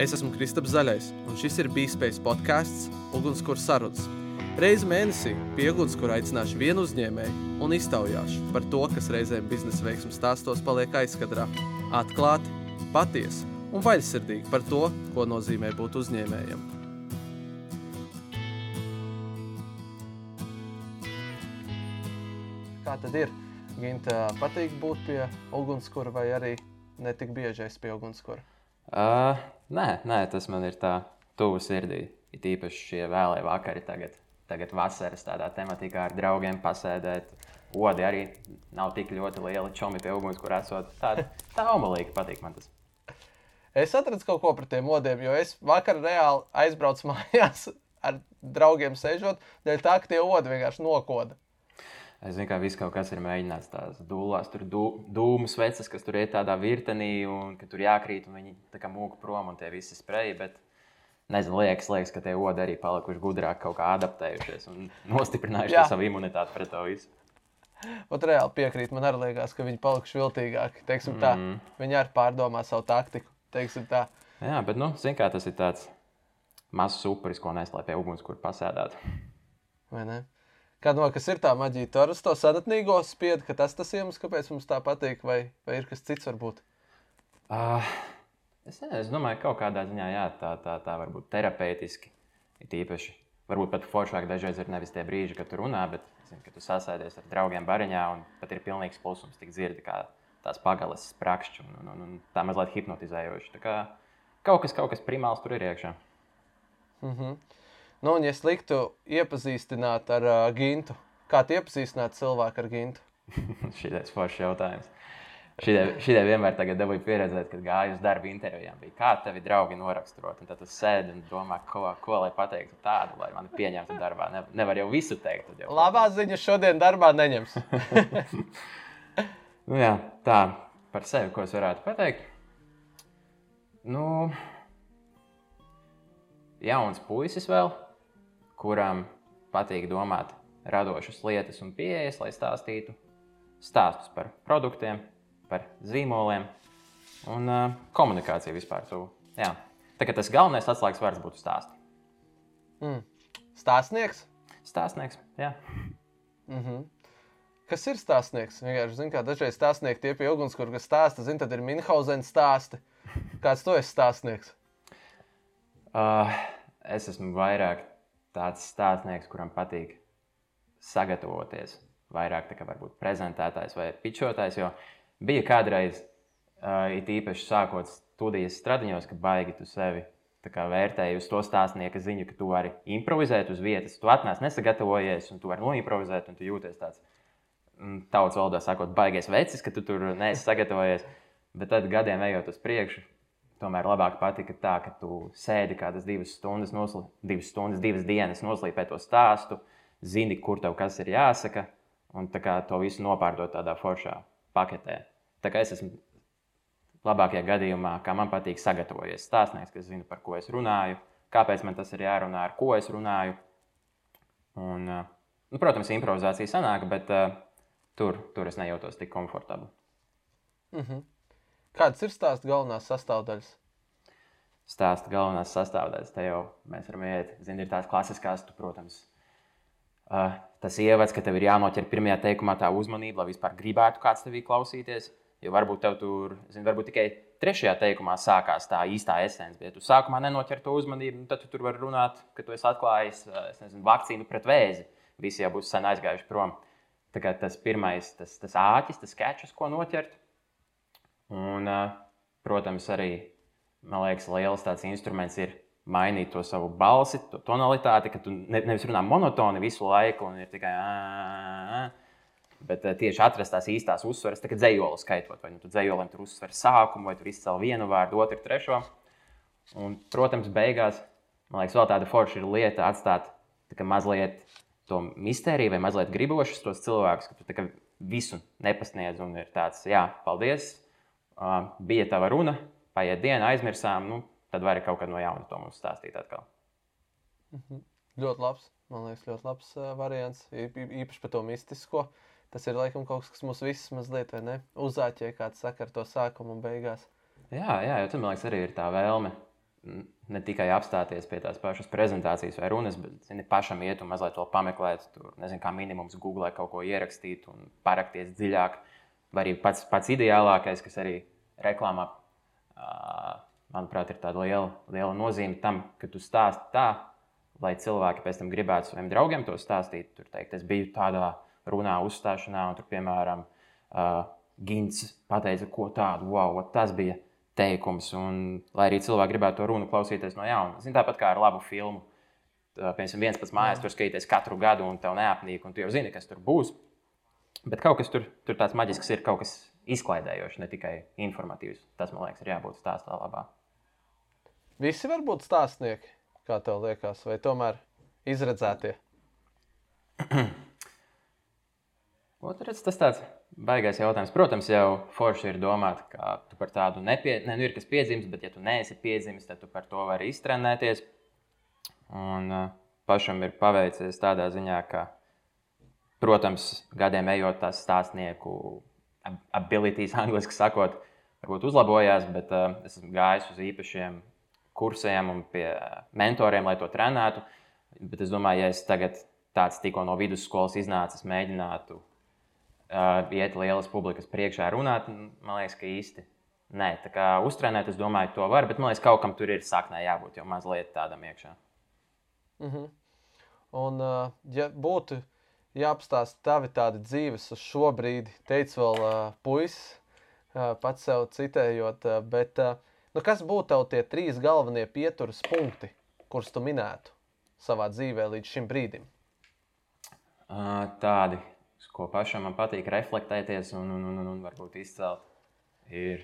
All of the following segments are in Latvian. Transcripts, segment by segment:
Es esmu Kristaps Zaļais, un šis ir Bīspējas podkāsts Ugunskura sarunas. Reizi mēnesī pie ugunskura aicināšu vienu uzņēmēju un iztaujāšu par to, kas reizēm biznesa veiksmju stāstos paliek aizkadrā. Atklāti, patiesi un vaļsirdīgi par to, ko nozīmē būt uzņēmējam. Kā tad ir? Ginta, patīk būt pie ugunskura vai arī ne tik bieži esi pie ugunskura? Uh, nē, nē, tas man ir tā tuvu sirdī. Ir īpaši šie vēlēji vakari tagad. Tagad vasaras tādā tematikā ar draugiem pasēdēt. Odi arī nav tik ļoti liela čomi pie uguns, kur esot. Tā, tā omalīgi patīk man tas. Es atradu kaut ko par tiem modiem, jo es vakar reāli aizbraucu mājās ar draugiem sēžot, dēļ tā, ka tie odi vienkārši nokoda. Es zinu, ka viss kaut kas ir mēģināts tās dūlās, tur dū, dūmu sveces, kas tur ir tādā virtenī, un ka tur jākrīt, un viņi tā kā mūka prom, un tie visi spreji. Bet, nezinu, liekas, liekas, ka tie odi arī palikuši gudrāk, kaut kā adaptējušies un nostiprinājuši savu imunitāti pret to visu. Pat reāli piekrīt, man arī liekas, ka viņi palikuši viltīgāki. Teiksim, tā, Mhm. viņi arī pārdomā savu taktiku. Teiksim, tā. Jā, bet, nu, zinu, kā tas ir tāds mazs upuris, ko neslēpj pie uguns, kur pasēdāt. vai ne? Kā domā, kas ir tā maģija? Tur uz to sadatnīgo spiedu, ka tas tas iemesls, kāpēc mums tā patīk, vai, vai ir kas cits varbūt? Uh, es, nezinu, es domāju, ka kaut kādā ziņā jā, tā, tā, tā var būt terapeitiski. Ir īpaši, varbūt pat foršāk dažreiz ir nevis tie brīži, kad tu runā, bet zin, kad tu sasēdies ar draugiem bariņā un pat ir pilnīgs klusums, tik dzirdi kā tās pagalas sprakšķi un, un, un, un tā mazliet hipnotizējoši. Tā kā kaut kas, kaut kas primāls tur ir iekšā. Mhm. Nu, un, ja es liktu iepazīstināt ar uh, Gintu, kā tu iepazīstināt cilvēku ar Gintu? Šitais foršs jautājums. Šitai vienmēr dabūju pieredzēt, kad gāju uz darba intervijām. Bija, kā tevi draugi noraksturot? Un tad tu sēdi un domā, ko, ko lai pateiktu tādu, lai mani pieņemtu darbā. Ne, nevar jau visu teikt. Jau, Labā ziņa šodien darbā neņems. Nu, jā, tā par sevi, ko es varētu pateikt. Nu, jauns puisis vēl, kuram patīk domāt radošas lietas un pieejas, lai stāstītu stāstus par produktiem, par zīmoliem un uh, komunikāciju vispār. Tu, jā. Tā kā tas galvenais atslēgas vārds būtu stāsts. Mm. Stāstnieks? Stāstnieks, jā. Mhm. Kas ir stāstnieks? Vienkārši zinu, kā dažreiz stāstnieki tie pie ugunskura, kas stāsta, zinu, tad ir Minhausena stāsti. Kāds to ir stāstnieks? Uh, es esmu vairāk tāds stāstnieks, kuram patīk sagatavoties. Vairāk tā kā varbūt prezentētājs vai pičotājs. Jo bija kādreiz, uh, it īpaši sākot studijas stradiņos, ka baigi tu sevi kā vērtēji uz to stāstnieka ziņu, ka tu vari improvizēt uz vietas. Tu atnāc nesagatavojies, un tu vari noimprovizēt, un tu jūties tāds mm, tautas valodā sakot, baigies vecis, ka tu tur neesi sagatavojies. Bet tad gadiem ejot uz priekšu, tomēr labāk patika tā, ka tu sēdi kādas divas stundas, nosli, divas, stundas divas dienas, noslīpē to stāstu, zini, kur tev kas ir jāsaka, un to visu nopārdot tādā foršā paketē. Tā kā es esmu labākajā gadījumā, kā man patīk sagatavojies stāstnieks, kas zina, par ko es runāju, kāpēc man tas ir jārunā, ar ko es runāju. Un, uh, nu, protams, improvizācija sanāk, bet uh, tur, tur es nejūtos tik komfortabli. Mhm. Kādas ir stāsta galvenās sastāvdaļas? Stāsta galvenās sastāvdaļas. Te jau mēs varam iet, zini, ir tās klasiskās, tu, protams, uh, tas ievads, ka tev ir jānoķer pirmajā teikumā tā uzmanība, lai vispār gribētu kāds tevī klausīties. Jo varbūt tev tur, zini, varbūt tikai trešajā teikumā sākās tā īstā esence, bet tu sākumā nenoķer to uzmanību, nu, tad tu tur vari runāt, ka tu esi atklājis, uh, es nezinu, vakcīnu pret vēzi. Visi jau būs sen aizgājuši prom. Tā kā tas pirmais, tas, tas āķis, tas sketčs, ko noķert. Un, protams, arī man liekas, liels tāds instruments ir mainīt to savu balsi, to tonalitāti, ka tu ne, nevis runā monotoni visu laiku un ir tikai. Bet tieši atrast tās īstās uzsveres, kā dzējoli skaitot, vai nu tu dzējolim tur uzsver sākumu, vai tur izcēl vienu vārdu, otru, trešo. Un, protams, beigās, man liekas, vēl tāda forša ir lieta atstāt tā mazliet to mistēriju vai mazliet gribošus tos cilvēkus, ka tu visu nepasniedz un ir tāds, jā, paldies, bija tava runa, paiet diena, aizmirsām, nu, tad vari kaut kad no jauna to mums stāstīt atkal. Ļoti labs. Man liekas, ļoti labs variants. Īpaši par to mistisko. Tas ir laikam kaut kas, kas mums visus mazliet? Uzāķē, kāds saka ar to sākumu un beigās. Jā, jā, jo tam, man liekas, arī ir tā vēlme ne tikai apstāties pie tās pašas prezentācijas vai runas, bet zini, pašam iet un mazliet to pameklēt. Tur, nezinu, kā minimums Google kaut ko ierakstīt un parakties dziļāk. Vai arī pats, pats ideālākais, kas arī reklāmā, manuprāt, ir tāda liela, liela nozīme tam, ka tu stāsti tā, lai cilvēki pēc tam gribētu saviem draugiem to stāstīt. Tur teikt, es biju tādā runā, uzstāšanā, un tur, piemēram, uh, Gins pateica, ko tādu, wow, tas bija teikums. Un, lai arī cilvēki gribētu to runu klausīties no jauna. Zin, tāpat kā ar labu filmu. Piemēram, viens pats mājās, tur skaties katru gadu, un tev neapnīk, un tu jau zini, kas tur būs. Bet kaut kas tur, tur tāds maģisks ir, kaut kas izklaidējošs, ne tikai informatīvs. Tas, man liekas, ir jābūt stāstā labā. Visi var būt stāstnieki, kā tev liekas, vai tomēr izredzētie? Otrs, tas tāds Baigais jautājums. Protams, jau forši ir domāt, ka tu par tādu nepie... ne, nu ir kas piedzimis, bet, ja tu neesi piedzimis, tad tu par to vari iztrenēties. Un uh, pašam ir paveicies tādā ziņā, ka, protams, gadiem ejot, tās stāstnieku abilities, angļuiski sakot, varbūt uzlabojās, bet uh, es esmu gājis uz īpašiem kursiem un pie mentoriem, lai to trenētu. Bet es domāju, ja es tagad tāds tikko no vidusskolas iznācis, mēģinātu uh, iet lielas publikas priekšā runāt, man liekas, ka īsti. Nē, tā kā uztrenēt, es domāju, to var, bet man liekas, kaut kam tur ir saknē jābūt jau mazliet tādam iekšā. Mm -hmm. Un, uh, ja būtu jāapstāsta tavi tādi dzīves uz šo brīdi, teicu vēl uh, puisis, uh, pats sev citējot, uh, bet uh, nu, kas būtu tev tie trīs galvenie pieturas punkti, kurus tu minētu savā dzīvē līdz šim brīdim? Uh, tādi ko pašam man patīk reflektēties un, un, un, un, varbūt izcelt, ir,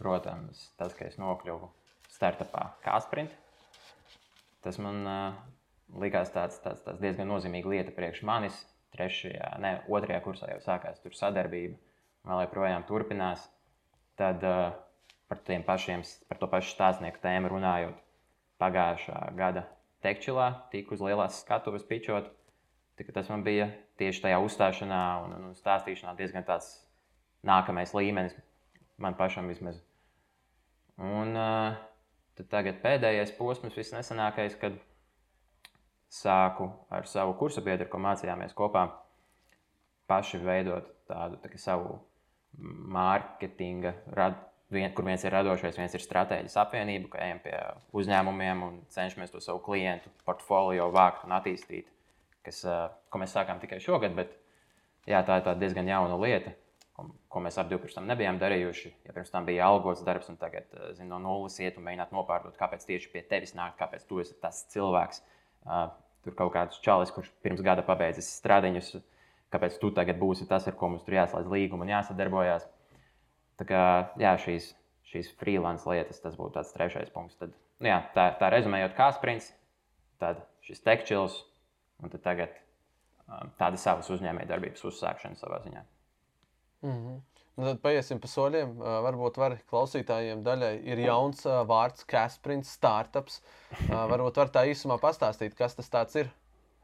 protams, tas, ka es nokļuvu startupā Kāsprint. Tas man uh, likās tāds, tāds, tāds diezgan nozīmīga lieta priekš manis. Trešajā, ne, otrajā kursā jau sākās tur sadarbība, vēl joprojām turpinās. Tad uh, par, pašiem, par to pašu stāstnieku tēmu runājot, pagājušā gada tekčilā tika uz lielās skatuves pičot. Tas man bija tieši tajā uzstāšanā un, un stāstīšanā diezgan tāds nākamais līmenis man pašam vismaz. Un uh, tagad pēdējais posms, visnesenākais, kad sāku ar savu kursu biedru, ko mācījāmies kopā, paši veidot tādu tā savu mārketinga, rad, vien, kur viens ir radošais, viens ir stratēģis apvienība, ka ejam pie uzņēmumiem un cenšamies to savu klientu portfolio vākt un attīstīt kas, ko mēs sākām tikai šogad, bet jā, tā ir diezgan jauna lieta, ko, ko mēs abi pirms tam nebijām darījuši. Ja pirms tam bija algots darbs, un tagad zin, no nulles iet un mēģināt nopārdot, kāpēc tieši pie tevis nāk, kāpēc tu esi tas cilvēks. Tur kaut kāds čalis, kurš pirms gada pabeidzis strādiņus, kāpēc tu tagad būsi tas, ar ko mums tur jāslēdz līguma un jāsadarbojās. Tā kā jā, šīs, šīs freelance lietas, tas būtu tāds trešais punkts. Tad, nu jā, tā, tā rezumējot, kā sprints, tad šis tekčils, un tagad um, tāda savas uzņēmējdarbības uzsākšana savā ziņā. Mm -hmm. Nu, tad paiesim pa soļiem. Uh, varbūt var klausītājiem daļai ir jauns uh, vārds, Kasprints, startups. Uh, varbūt var tā īsumā pastāstīt, kas tas ir.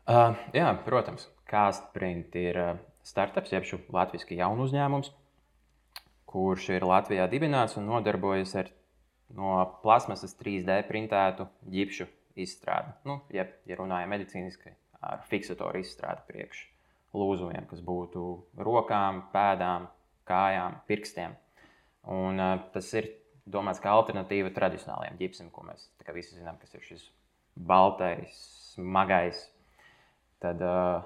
Uh, jā, protams, Kasprints ir uh, startups, jeb latviešu jaunu uzņēmums, kurš ir Latvijā dibināts un nodarbojas ar no plasmasas 3D printētu ģipšu izstrādi. Nu, ja, ja runājam medicīniski, ar fiksatoru izstrādi priekš lūzumiem, kas būtu rokām, pēdām, kājām, pirkstiem. Un, uh, tas ir domāts kā alternatīva tradicionālajiem ģipsim, ko mēs visi zinām, kas ir šis baltais, smagais. Tad, uh,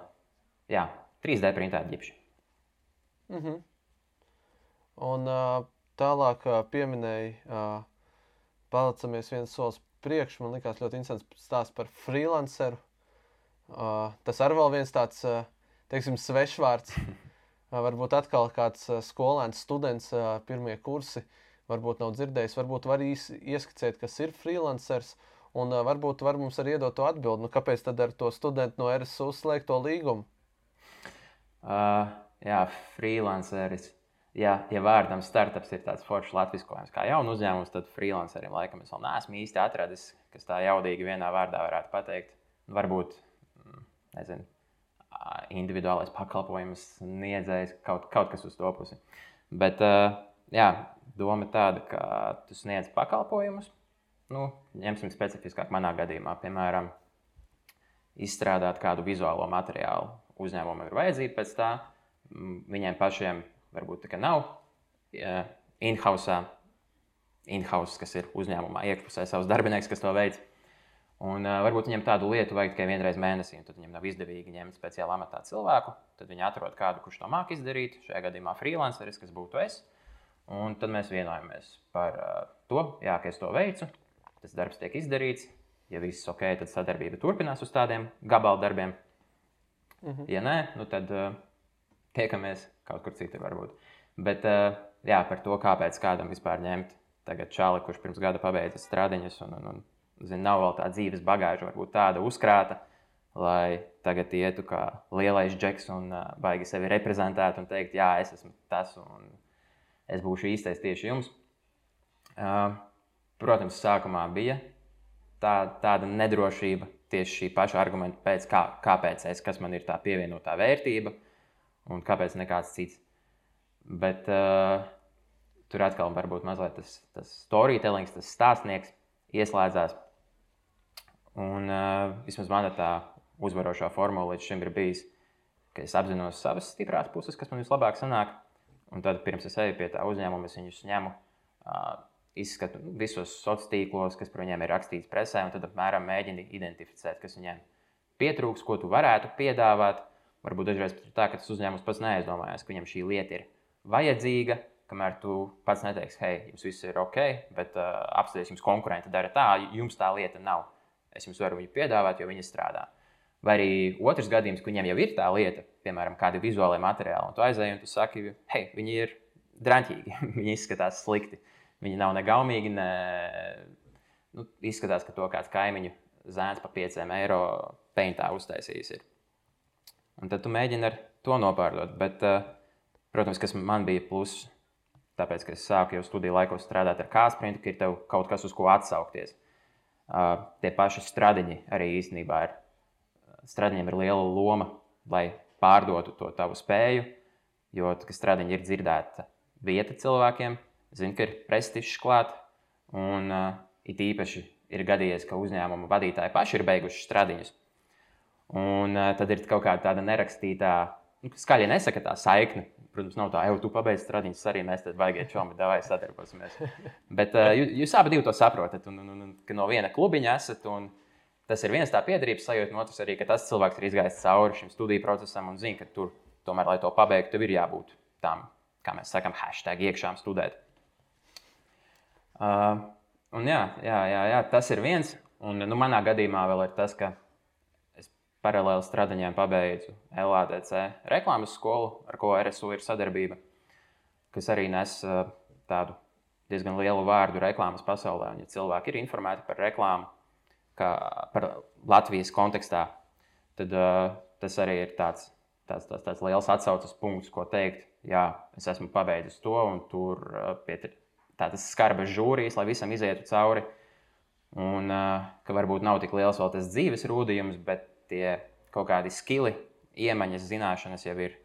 jā, 3D printēta ģipša. Mm -hmm. Un uh, tālāk uh, pieminēja, uh, palicamies viens solis priekš. Man liekas, ļoti interesants stāsts par freelanceru. Uh, tas arī vēl viens tāds, uh, teiksim, svešvārds. Varbūt atkal kāds skolēns, students, pirmie kursi, varbūt nav dzirdējis, varbūt var ieskicēt, kas ir freelancers. Un varbūt var mums arī iedot to atbildi, nu, kāpēc tad ar to studentu no RSU slēgt to līgumu? Uh, jā, freelanceris. Ja, ja vārdam startups ir tāds foršs latviskojums kā jaunu uzņēmums, tad freelancerim laikam es vēl neesmu īsti atradis, kas tā jaudīgi vienā vārdā varētu pateikt. Varbūt nezinu, individuālais pakalpojums sniedzējs, kaut, kaut kas uz to pusi. Bet jā, doma tāda, ka tu sniedz pakalpojumus, nu, ņemsim specifiskāk, manā gadījumā, piemēram, izstrādāt kādu vizuālo materiālu. Uzņēmumam ir vajadzība pēc tā, viņiem pašiem varbūt tā nav in-house, in-house, kas ir uzņēmumā iekšpusē savs darbinieks, kas to veids. Un, uh, varbūt viņam tādu lietu vajag tikai vienreiz mēnesī, un tad viņam nav izdevīgi ņemt speciāli amatā cilvēku. Tad viņi atrod kādu, kurš to māki izdarīt. Šajā gadījumā freelanceris, kas būtu es. Un tad mēs vienojamies par uh, to, jā, ka es to veicu. Tas darbs tiek izdarīts. Ja viss ok, tad sadarbība turpinās uz tādiem gabalu darbiem. Mhm. Ja nē, nu tad uh, tiekamies kaut kur citur varbūt. Bet uh, jā, par to, kāpēc kādam vispār ņemt tagad čāli, kurš pirms gada pabeidza strādiņus un, un, un zin, nav vēl tā dzīves bagāža, varbūt tāda uzkrāta, lai tagad ietu kā lielais džeks un uh, baigi sevi reprezentēt un teikt, jā, es esmu tas un es būšu īstais tieši jums. Uh, protams, sākumā bija tā, tāda nedrošība tieši šī paša argumenta pēc, kā, kāpēc es, kas man ir tā pievienotā vērtība un kāpēc nekāds cits. Bet uh, tur atkal varbūt mazliet tas, tas storytelling, tas stāstnieks ieslēdzās. Un uh, vismaz mana tā uzvarošā formula līdz šim ir bijis, ka es apzinos savas stiprās puses, kas man vislabāk sanāk. Un tad, pirms es eju pie tā uzņēmuma, es viņus ņemu, uh, izskatu visos sociālos tīklos, kas par viņiem ir rakstīts presē, un tad apmēram mēģinu identificēt, kas viņiem pietrūks, ko tu varētu piedāvāt. Varbūt dažreiz ir tā, ka tas uzņēmums pats neaizdomājās, ka viņam šī lieta ir vajadzīga, kamēr tu pats neteiksi, hei, jums viss ir ok, bet uh, apstāties, jums konkurenti dara tā, jums tā lieta nav es jums varu viņu piedāvāt, jo viņi strādā. Vai arī otrs gadījums, ka viņiem jau ir tā lieta, piemēram, kāda vizuālā materiāla, un tu aizēji un tu saki, hei, viņi ir drāmīgi, viņi izskatās slikti. Viņi nav negaumīgi, ne nu, izskatās, ka to kāds kaimiņu zēns par 5 eiro peintā uztaisījis. Ir. Un tad tu mēģini ar to nopārdot. Bet, uh, protams, kas man bija pluss, tāpēc, ka es sāku jau studiju laikos strādāt ar kāsprintu, ka ir tev kaut kas, uz ko atsaukties. Uh, tie paši stradiņi arī īstenībā ir. Stradiņiem ir liela loma, lai pārdotu to tavu spēju, jo stradiņi ir dzirdēta vieta cilvēkiem, zina, ka ir prestižs klāt. Un uh, it īpaši ir gadījies, ka uzņēmuma vadītāji paši ir beiguši stradiņus. Un uh, tad ir kaut kāda nerakstītā, nu, skaļi nesaka tā saikne Protams, nav tā, jau tu pabeidz strādāt, arī mēs tad vajag čomi, vai sadarbosimies. Bet uh, jūs, abi to saprotat, un, un, un, un ka no viena klubiņa esat. Tas ir viens tā piedarības sajūta, un otrs arī, ka tas cilvēks ir izgājis cauri šim studiju procesam un zina, ka tur tomēr, lai to pabeigtu, tev ir jābūt tam, kā mēs sakām, hashtag iekšām studēt. Uh, un jā, jā, jā, jā, tas ir viens. Un nu, manā gadījumā vēl ir tas, ka paralēli stradiņiem pabeidzu LADC reklāmas skolu, ar ko RSU ir sadarbība, kas arī nes tādu diezgan lielu vārdu reklāmas pasaulē. Un, ja cilvēki ir informēti par reklāmu, kā par Latvijas kontekstā, tad uh, tas arī ir tāds, tāds, tāds, tāds liels atsauces punkts, ko teikt. Jā, es esmu pabeidzis to, un tur uh, pie tādas skarbas žūrijas, lai visam izietu cauri. Un uh, ka varbūt nav tik liels vēl tas dzīves rūdījums, bet tie kaut kādi skili, iemaņas, zināšanas jau ir,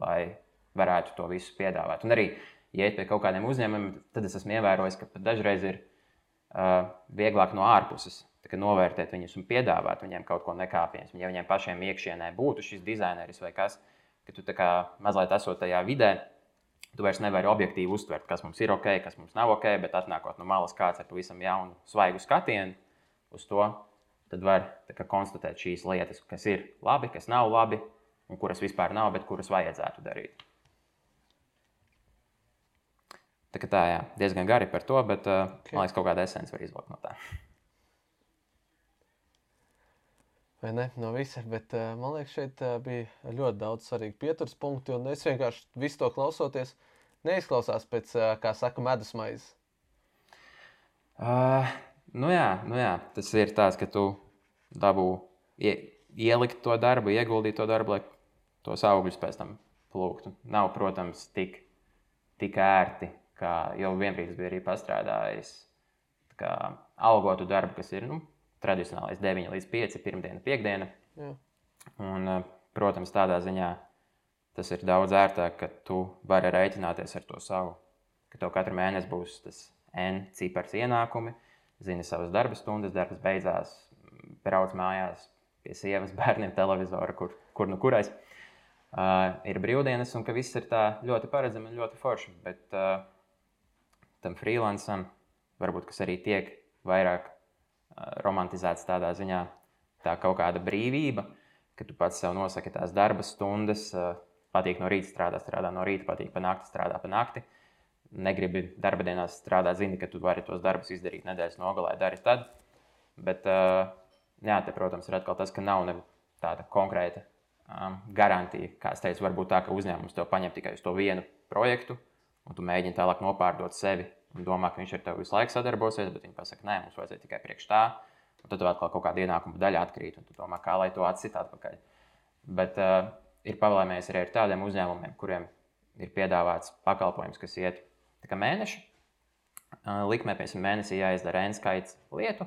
lai varētu to visu piedāvāt. Un arī, ja iet pie kaut kādiem uzņēmumiem, tad es esmu ievērojis, ka dažreiz ir uh, vieglāk no ārpuses novērtēt viņus un piedāvāt viņiem kaut ko nekāpienas. Ja viņiem pašiem iekšienē būtu šis dizaineris vai kas, ka tu mazliet esot tajā vidē, tu vairs nevari objektīvi uztvert, kas mums ir ok, kas mums nav ok, bet atnākot no malas kāds ar pavisam jaunu, svaigu skatienu uz to, tad var kā, konstatēt šīs lietas, kas ir labi, kas nav labi, un kuras vispār nav, bet kuras vajadzētu darīt. Tā, tā jā, diezgan gari par to, bet uh, okay. man liekas, kaut kāda esence var izvilkt no tā. Vai ne? No visa, bet uh, man liekas, šeit uh, bija ļoti daudz svarīgu pieturas punktu, un es vienkārši visu to klausoties, neizklausās pēc, uh, kā saka, medus maizes. Uh, Nu jā, nu jā, tas ir tāds, ka tu dabū ie, ielikt to darbu, ieguldīt to darbu, lai tos augļus pēc tam plūktu. Nav, protams, tik, tik ērti, kā jau vienbrīd bija arī pastrādājis. Algotu darbu, kas ir nu, tradicionālais 9 līdz 5, pirmdiena, piekdiena. Jā. Un, eh, protams, tādā ziņā tas ir daudz ērtāk, ka tu vari rēķināties ar to savu, ka tev katru mēnesi būs tas N cipars ienākumi zini savas darba stundas, darbs beidzās, brauc mājās pie sievas, bērniem, televizora, kur, kur nu kurais. Uh, ir brīvdienas, un ka viss ir tā ļoti paredzami un ļoti forši. Bet uh, tam freelancam, varbūt kas arī tiek vairāk uh, romantizēts tādā ziņā, tā kaut kāda brīvība, ka tu pats sev nosaki tās darba stundas, uh, patīk no rīta strādāt, strādā no rīta, patīk pa nakti, strādā pa nakti. Negribi darba dienās strādāt, zini, ka tu vari tos darbus izdarīt nedēļas nogalē, dari tad. Bet, jā, te, protams, ir atkal tas, ka nav tāda konkrēta garantija. Kā es teicu, varbūt tā, ka uzņēmums to paņem tikai uz to vienu projektu, un tu mēģini tālāk nopārdot sevi un domā, ka viņš ar tevi visu laiku sadarbosies, bet viņi pasakā, nē, mums vajadzēja tikai priekš tā. Un tad tev atkal kaut kāda ienākuma daļa atkrīt, un tu domā, kā lai to atsit atpakaļ. Bet uh, ir pavālējies arī ar tādiem uzņēmumiem, kuriem ir piedāvāts pakalpojums, kas iet mēneši. Likmē, piemēram, mēnesī jāizdara N skaits lietu,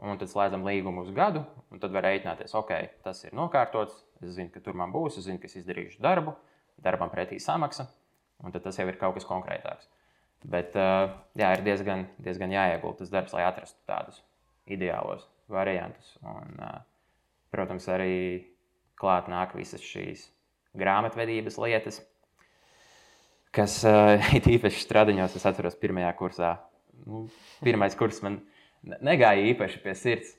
un tad slēdzam līgumu uz gadu, un tad var rēķināties, ok, tas ir nokārtots, es zinu, ka tur man būs, es zinu, ka es izdarīšu darbu, darbam pretī samaksa, un tas jau ir kaut kas konkrētāks. Bet jā, ir diezgan, diezgan jāiegulda tas darbs, lai atrastu tādus ideālos variantus. Un, protams, arī klāt nāk visas šīs grāmatvedības lietas, kas uh, ir īpaši stradiņos. Es atceros, pirmajā kursā, nu, pirmais kurs man negāja īpaši pie sirds.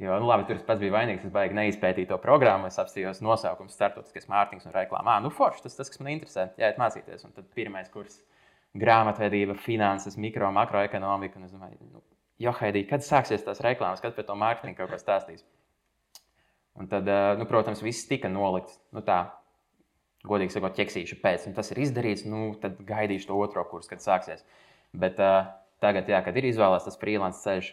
Jo, nu, labi, tur es pats biju vainīgs. Es baigi neizpētīju to programmu. Es apstājos nosaukumu, startautiskais mārketinga un reklāmā. Nu, forši, tas, tas, kas man interesē, jāiet mācīties. Un tad pirmais kurs - grāmatvedība, finanses, mikro, makroekonomika. Un es domāju, nu, jo, Haidī, kad sāksies tās reklāmas, kad par to mārketingu kaut ko stāstīs? Un tad, nu, protams, viss tika nolikts. Nu, tā, godīgi sakot, ķeksīšu pēc. Un tas ir izdarīts, nu, tad gaidīšu to otro kursu, kad sāksies. Bet uh, tagad, jā, kad ir izvēlēts tas freelance ceļš,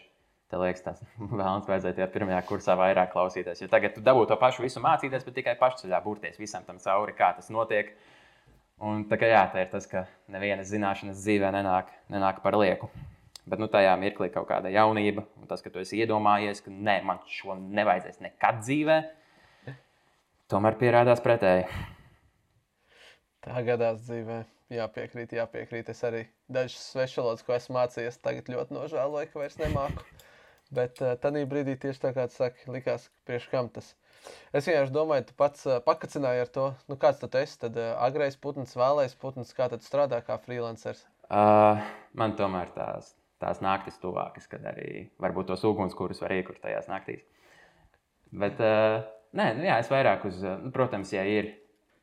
Tev liekas, tas vēlams vajadzēja tajā pirmajā kursā vairāk klausīties. Jo tagad tu dabū to pašu visu mācīties, bet tikai pašceļā burties visam tam cauri, kā tas notiek. Un tā kā jā, tā ir tas, ka nevienas zināšanas dzīvē nenāk, nenāk par lieku. Bet nu, tajā mirklī kaut kāda jaunība, un tas, ka tu esi iedomājies, ka nē, man šo nevajadzēs nekad dzīvē, tomēr pierādās pretēji. Tā gadās dzīvē. Jāpiekrīt, jāpiekrīt. Es arī dažas svešvalodas, ko esmu mācījies, tagad ļoti nožēloju, ka vairs nemāku. Bet uh, tajā brīdī tieši tā kā tu saki, likās, ka priekš kam tas. Es vienkārši domāju, tu pats uh, pakacināji ar to, nu, kāds tu esi. Tad uh, agrais putns, vēlais putns, kā tad strādā kā freelanceris? Uh, man tomēr tās, tās naktis tuvākas, kad arī varbūt tos ugunskurus var iekurt tajās naktīs. Bet, uh, nē, nu, jā, es vairāk uz, nu, protams, ja ir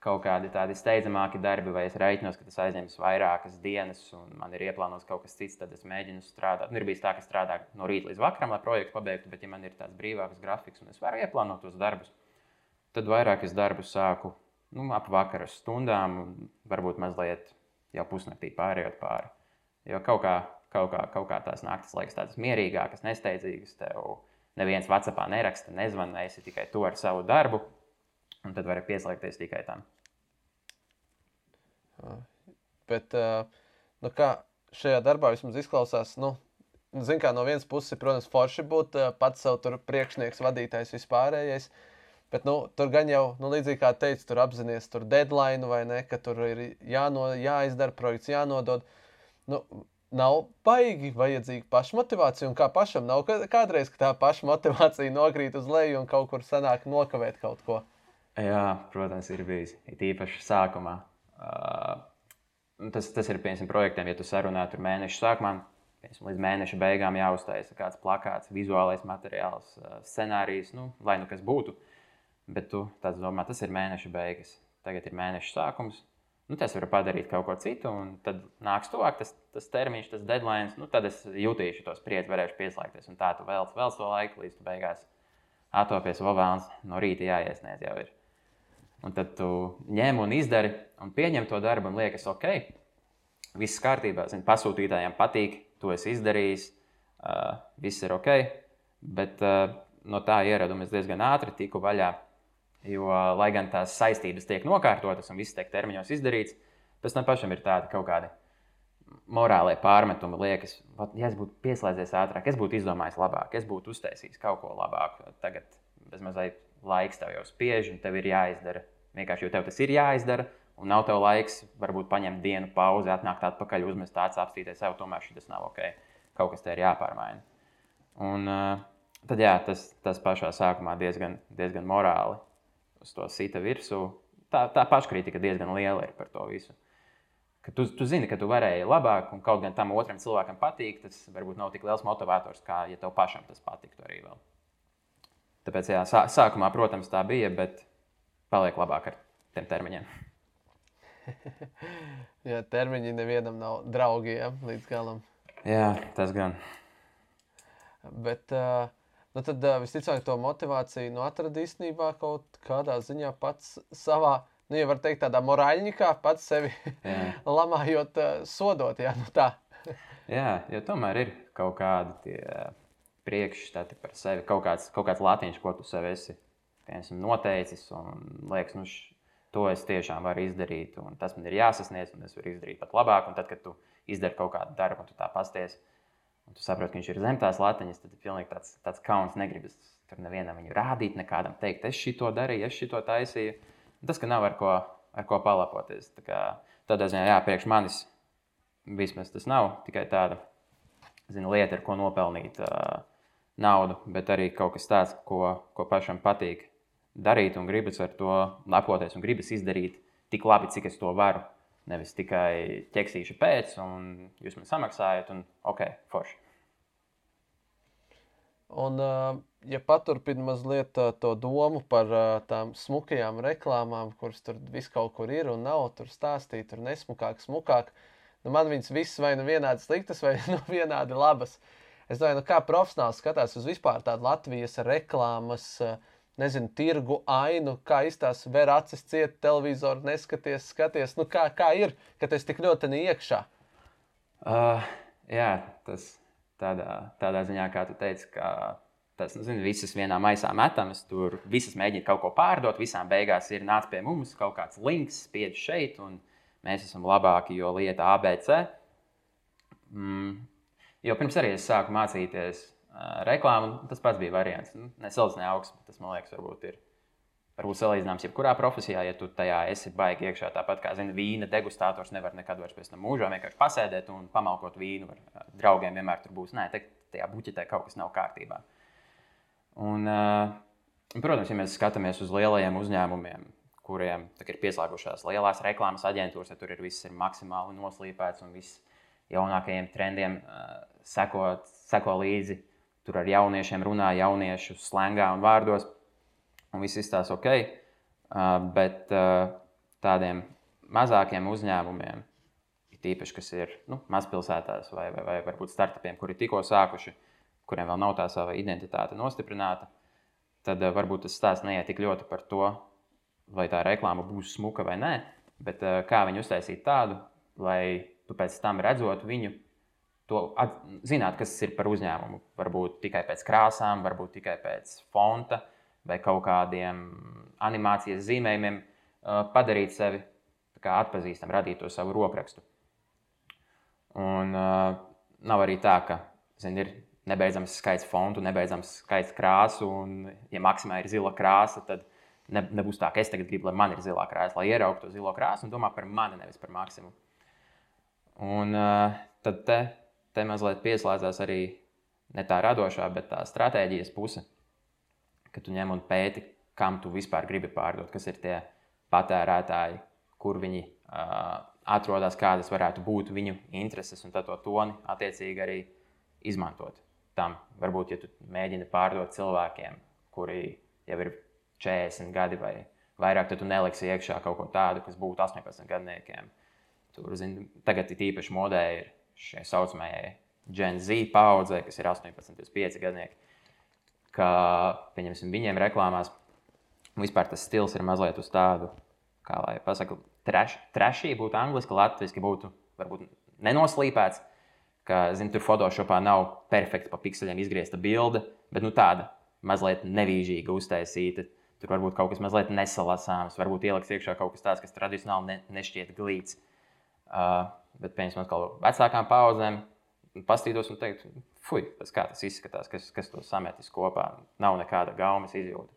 kaut kādi tādi steidzamāki darbi, vai es reiķinos, ka tas aizņems vairākas dienas, un man ir ieplānots kaut kas cits, tad es mēģinu strādāt. Nu, ir bijis tā, ka strādāju no rīta līdz vakaram, lai projektu pabeigtu, bet, ja man ir tāds brīvāks grafiks un es varu ieplānot tos darbus, tad vairāk es darbus sāku nu, ap vakaras stundām, un varbūt mazliet jau pusnaktī pārējot pāri. Jo kaut kā, kaut kā, kaut kā tās naktas liekas tādas mierīgākas, nesteidzīgas. Tev neviens Vācijā neraksta, nezvanīja, esi tikai to ar savu darbu Un tad var pieslēgties tikai tam. Bet, nu kā šajā darbā vismaz izklausās, nu, zin kā no vienas puses, protams, forši būt pats sev tur priekšnieks, vadītājs vispārējais. Bet nu, tur gan jau, nu, līdzīgi kā teicu, tur apzināties tur deadline vai ne, ka tur ir jāno, jāizdara projekts, jānodod. Nu, nav baigi vajadzīga pašmotivācija, un kā pašam nav kādreiz, ka tā pašmotivācija nokrīt uz leju un kaut kur sanāk nokavēt kaut ko. Jā, protams, ir bijis. It īpaši sākumā. Uh, tas, tas ir piemēram projektiem, ja tu sarunā tur mēneša sākumā. Piemēram, līdz mēneša beigām jāuztaisa kāds plakāts, vizuālais materiāls, uh, scenārijs, nu, lai nu kas būtu. Bet tu domā, tas ir mēneša beigas. Tagad ir mēneša sākums. Nu, tas var padarīt kaut ko citu, un tad nāks tuvāk tas, tas termiņš, tas deadline. Nu, tad es jutīšu to spriedzi, varēšu pieslēgties. Un tā tu vēl, vēl to laiku, līdz beigās atopies, vēl vēlams no rīta jāiesniedz jau ir. Un tad tu ņem un izdari un pieņem to darbu un liekas, ok, viss kārtībā. Zin, pasūtītājiem patīk, to es izdarīju, uh, viss ir ok. Bet uh, no tā ieraduma es diezgan ātri tiku vaļā. Jo, uh, lai gan tās saistības tiek nokārtotas un viss tiek termiņos izdarīts, pēc tam pašam ir tādi kaut kādi morālie pārmetumi. Liekas, ja es būtu pieslēdzies ātrāk, es būtu izdomājis labāk, es būtu uztaisījis kaut ko labāku. Tagad bez mazliet laiks tev jau spiež, un tev ir jāizdara. Vienkārši jo tev tas ir jāizdara, un nav tev laiks, varbūt paņemt dienu pauzi, atnākt atpakaļ, uzmest tāds apstīties sev, tomēr šis nav ok. Kaut kas te ir jāpārmaina. Un, uh, tad jā, tas, tas pašā sākumā diezgan, diezgan morāli uz to sita virsū. Tā, tā paškritika diezgan liela ir par to visu. Ka tu, tu zini, ka tu varēji labāk, un kaut gan tam otram cilvēkam patīk, tas varbūt nav tik liels motivators, kā ja tev pašam tas patiktu arī vēl. Tāpēc, jā, sā, sākumā, protams, tā bija, bet paliek labāk ar tiem termiņiem. jā, termiņi nevienam nav draugi ja, līdz galam. Jā, tas gan. Bet, uh, nu tad uh, visticamāk to motivāciju nu, atrada īstenībā kaut kādā ziņā pats savā, nu, ja var teikt, tādā morāļņikā, pats sevi lamājot, uh, sodot. Jā, nu tā. jā, jo tomēr ir kaut kādi tie priekšstati par sevi, kaut kāds, kaut kāds latiņš, ko tu sev esi piemēram, noteicis un liekas, nu, to es tiešām varu izdarīt, un tas man ir jāsasniedz, un es varu izdarīt pat labāk. Un tad, kad tu izdari kaut kādu darbu, un tu tā pasties, un tu saproti, ka viņš ir zem tās latiņas, tad ir pilnīgi tāds, tāds kauns. Negribas tur nevienam viņu rādīt, nekādam teikt, es šito darīju, es šito taisīju. Tas, ka nav ar ko, ar ko palapoties. Tā kā, tādā ziņā, jā, priekš manis vismaz tas nav tikai tāda zinu, lieta, ar ko nopelnīt uh, naudu, bet arī kaut kas tāds, ko, ko pašam patīk darīt un gribas ar to lepoties un gribas izdarīt tik labi, cik es to varu. Nevis tikai ķeksīšu pēc, un jūs man samaksājat, un ok, forši. Un, ja paturpinām mazliet to domu par tām smukajām reklāmām, kuras tur vis kaut kur ir un nav, tur stāstīt, tur nesmukāk, smukāk, nu man viņas visas vai nu vienādi sliktas, vai nu vienādi labas. Es domāju, nu kā profesionāls skatās uz vispār tādu Latvijas reklāmas uh, nezinu, tirgu ainu, kā izstāsta, ver acis ciet, televizoru neskaties, skaties. Nu, kā, kā ir, ka tas tik ļoti neiekšā? Uh, jā, tas tādā, tādā ziņā, kā tu teici, ka tas nu, zini, visas vienā maisā metamas. Tur visas mēģina kaut ko pārdot, visām beigās ir nāc pie mums, kaut kāds links, spiedz šeit, un mēs esam labāki, jo lieta ABC. Mm. Jo pirms arī es sāku mācīties reklāmu. Tas pats bija variants. Nu, Nesalīdzināja augsts, bet tas man liekas, varbūt ir. Varbūt salīdzināms jebkurā profesijā, ja tu tajā esi baigi iekšā. Tāpat kā zini, vīna degustātors nevar nekad vairs pēc tam mūžā vienkārši pasēdēt un pamalkot vīnu. Ar draugiem vienmēr tur būs. Nē, te, tajā buķetē kaut kas nav kārtībā. Un, protams, ja mēs skatāmies uz lielajiem uzņēmumiem, kuriem ir pieslēgušās lielās reklāmas aģentūras, ja tur ir viss ir maksimāli noslīpēts un viss jaunākajiem trendiem seko, seko līdzi tur ar jauniešiem runā jauniešu slēngā un vārdos, un viss izstāsta ok. Uh, bet uh, tādiem mazākiem uzņēmumiem, tīpaši, kas ir nu, mazpilsētās vai, vai, vai varbūt startupiem, kuri tikko sākuši, kuriem vēl nav tā sava identitāte nostiprināta, tad uh, varbūt tas stāsts neiet tik ļoti par to, vai tā reklāma būs smuka vai nē, bet uh, kā viņu uztaisīt tādu, lai tu pēc tam redzot viņu to at, zināt, kas ir par uzņēmumu. Varbūt tikai pēc krāsām, varbūt tikai pēc fonta vai kaut kādiem animācijas zīmējumiem, uh, padarīt sevi atpazīstamu, radīt to savu rokrakstu. Un uh, nav arī tā, ka zin, ir nebeidzams skaits fontu, nebeidzams skaits krāsu, un, ja maksimā ir zila krāsa, tad ne, nebūs tā, ka es tagad gribu, lai man ir zilā krāsa, lai ieraugtu to zilo krāsu un domā par mani, nevis par maksimumu. Un uh, tad te te mazliet pieslēdzās arī ne tā radošā, bet tā stratēģijas puse, ka tu ņem un pēti, kam tu vispār gribi pārdot, kas ir tie patērētāji, kur viņi uh, atrodas, kādas varētu būt viņu intereses, un to toni attiecīgi arī izmantot. Tam varbūt, ja tu mēģini pārdot cilvēkiem, kuri jau ir 40 gadi vai vairāk, tad tu neliksi iekšā kaut ko tādu, kas būtu 18 gadniekiem. Tur, zin, tagad ir īpaši modē ir šai saucamajai Gen Z paudzei, kas ir 18, 25 gadnieki, ka viņiem reklāmās vispār tas stils ir mazliet uz tādu, kā lai pasaktu, trešī būtu angliski, latviešu būtu varbūt nenoslīpēts. Ka, zin, tur Photoshopā nav perfekta pa pikseliem izgriezta bilde, bet nu, tāda mazliet nevīžīga uztaisīta. Tur varbūt kaut kas mazliet nesalasāms, varbūt ieliks iekšā kaut kas tāds, kas tradicionāli ne, nešķiet glīts. Uh, Bet, piemēram, atkal vecākām paudzēm pastītos un teikt, fuck, tas kā tas izskatās, kas, kas to sametis kopā. Nav nekāda gaumas izjūta.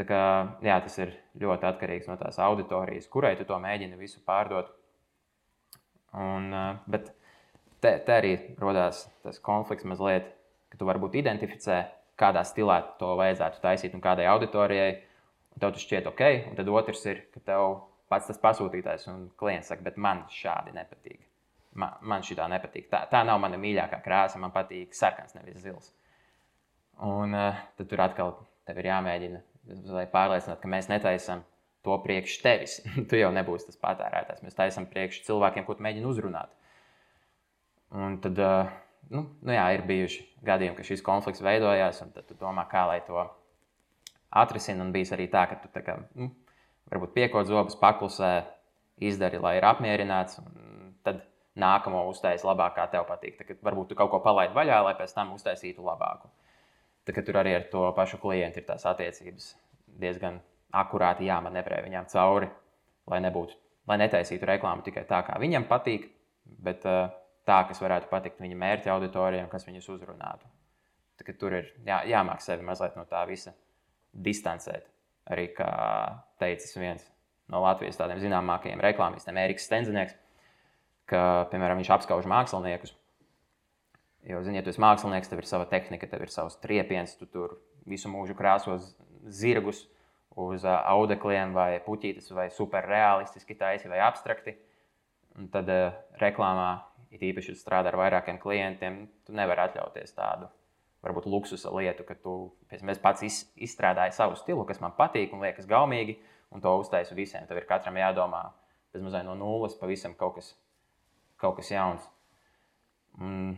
Tā kā, jā, tas ir ļoti atkarīgs no tās auditorijas, kurai tu to mēģini visu pārdot. Un, bet te, te arī radās tas konflikts mazliet, ka tu varbūt identificē, kādā stilā to vajadzētu taisīt un kādai auditorijai. Un tev tas šķiet ok, un tad otrs ir, ka tev pats tas pasūtītājs un klients saka, bet man šādi nepatīk. Man, man šī tā nepatīk. Tā, tā nav mana mīļākā krāsa. Man patīk sarkans, nevis zils. Un uh, tad tur atkal ir jāmēģina, lai pārliecinātu, ka mēs netaisām to priekš tevis. tu jau nebūsi tas patērētājs. Mēs taisām priekš cilvēkiem, ko tu mēģini uzrunāt. Un tad, uh, nu, nu jā, ir bijuši gadījumi, ka šis konflikts veidojās, un tad tu domā, kā lai to atrisina. Un bija arī tā, ka tu tā kā, nu, varbūt piekot zobus, paklusē, izdari, lai ir apmierināts. Tad nākamo uztaisīt labāk, kā tev patīk. Tad, varbūt tu kaut ko palaidi vaļā, lai pēc tam uztaisītu labāku. Tad, tur arī ar to pašu klientu ir tās attiecības diezgan akurāti jāmanevrē viņām cauri, lai, nebūtu, lai netaisītu reklāmu tikai tā, kā viņam patīk, bet uh, tā, kas varētu patikt viņa mērķa auditorijai un kas viņus uzrunātu. Tad, tur ir jā, jāmāk sevi mazliet no tā visa distancēt. Arī kā teicis viens no Latvijas tādiem zināmākajiem reklāmistiem, Eriks Stenzinieks, ka, piemēram, viņš apskauž māksliniekus. Jo, ziniet, ja tu esi mākslinieks, tev ir sava tehnika, tev ir savs triepiens, tu tur visu mūžu krāsos zirgus uz audekliem vai puķītes, vai superrealistiski taisi vai abstrakti. Un tad reklāmā, it īpaši, strādā ar vairākiem klientiem, tu nevari atļauties tādu varbūt luksusa lietu, ka tu pats iz, izstrādāji savu stilu, kas man patīk un liekas gaumīgi, un to uztaisu visiem. Tev ir katram jādomā bezmazliet no nulles, pavisam kaut kas, kaut kas jauns. Un,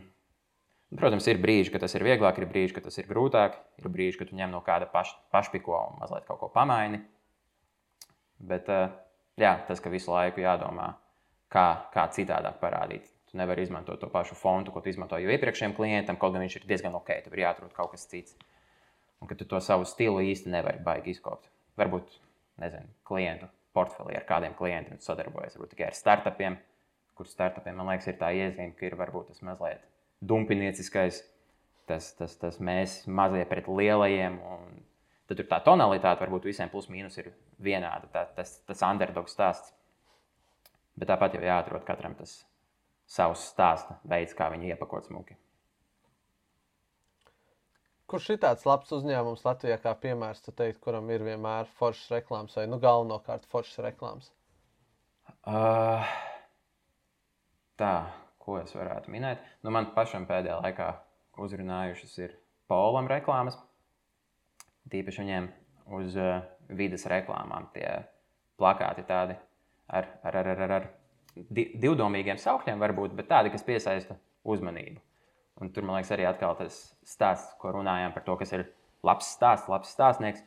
protams, ir brīži, kad tas ir vieglāk, ir brīži, kad tas ir grūtāk, ir brīži, kad tu ņem no kāda paš, pašpiko un mazliet kaut ko pamaini. Bet eh, jā, tas, ka visu laiku jādomā, kā, kā citādāk parādīt Tu nevari izmantot to pašu fontu, ko tu izmantoji jau iepriekšējiem klientam, kaut gan viņš ir diezgan ok, tev ir jāatrod kaut kas cits. Un ka tu to savu stilu īsti nevari baigi izkopt. Varbūt, nezinu, klientu portfelī ar kādiem klientiem sadarbojas, varbūt tikai ar startupiem, kur startupiem, man liekas, ir tā iezīme, ka ir varbūt tas mazliet dumpinieciskais, tas, tas, tas mēs mazie pret lielajiem. Tad tur tā tonalitāte varbūt visiem plus mīnus ir vienāda, tā, tas, tas underdog stāsts. Bet tāpat jau jāatrod katram tas savs stāsta veids, kā viņi iepakot smuki. Kurš ir tāds labs uzņēmums Latvijā, kā piemērs, teikt, kuram ir vienmēr foršas reklāmas vai nu, galvenokārt foršas reklāmas? Uh, tā, ko es varētu minēt? Nu, man pašam pēdējā laikā uzrunājušas ir polam reklāmas. Tīpaši viņiem uz uh, vidas reklāmām tie plakāti tādi ar, ar, ar, ar, ar divdomīgiem saukļiem, varbūt, bet tādi, kas piesaista uzmanību. Un tur, man liekas, arī atkal tas stāsts, ko runājām par to, kas ir labs stāsts, labs stāstnieks,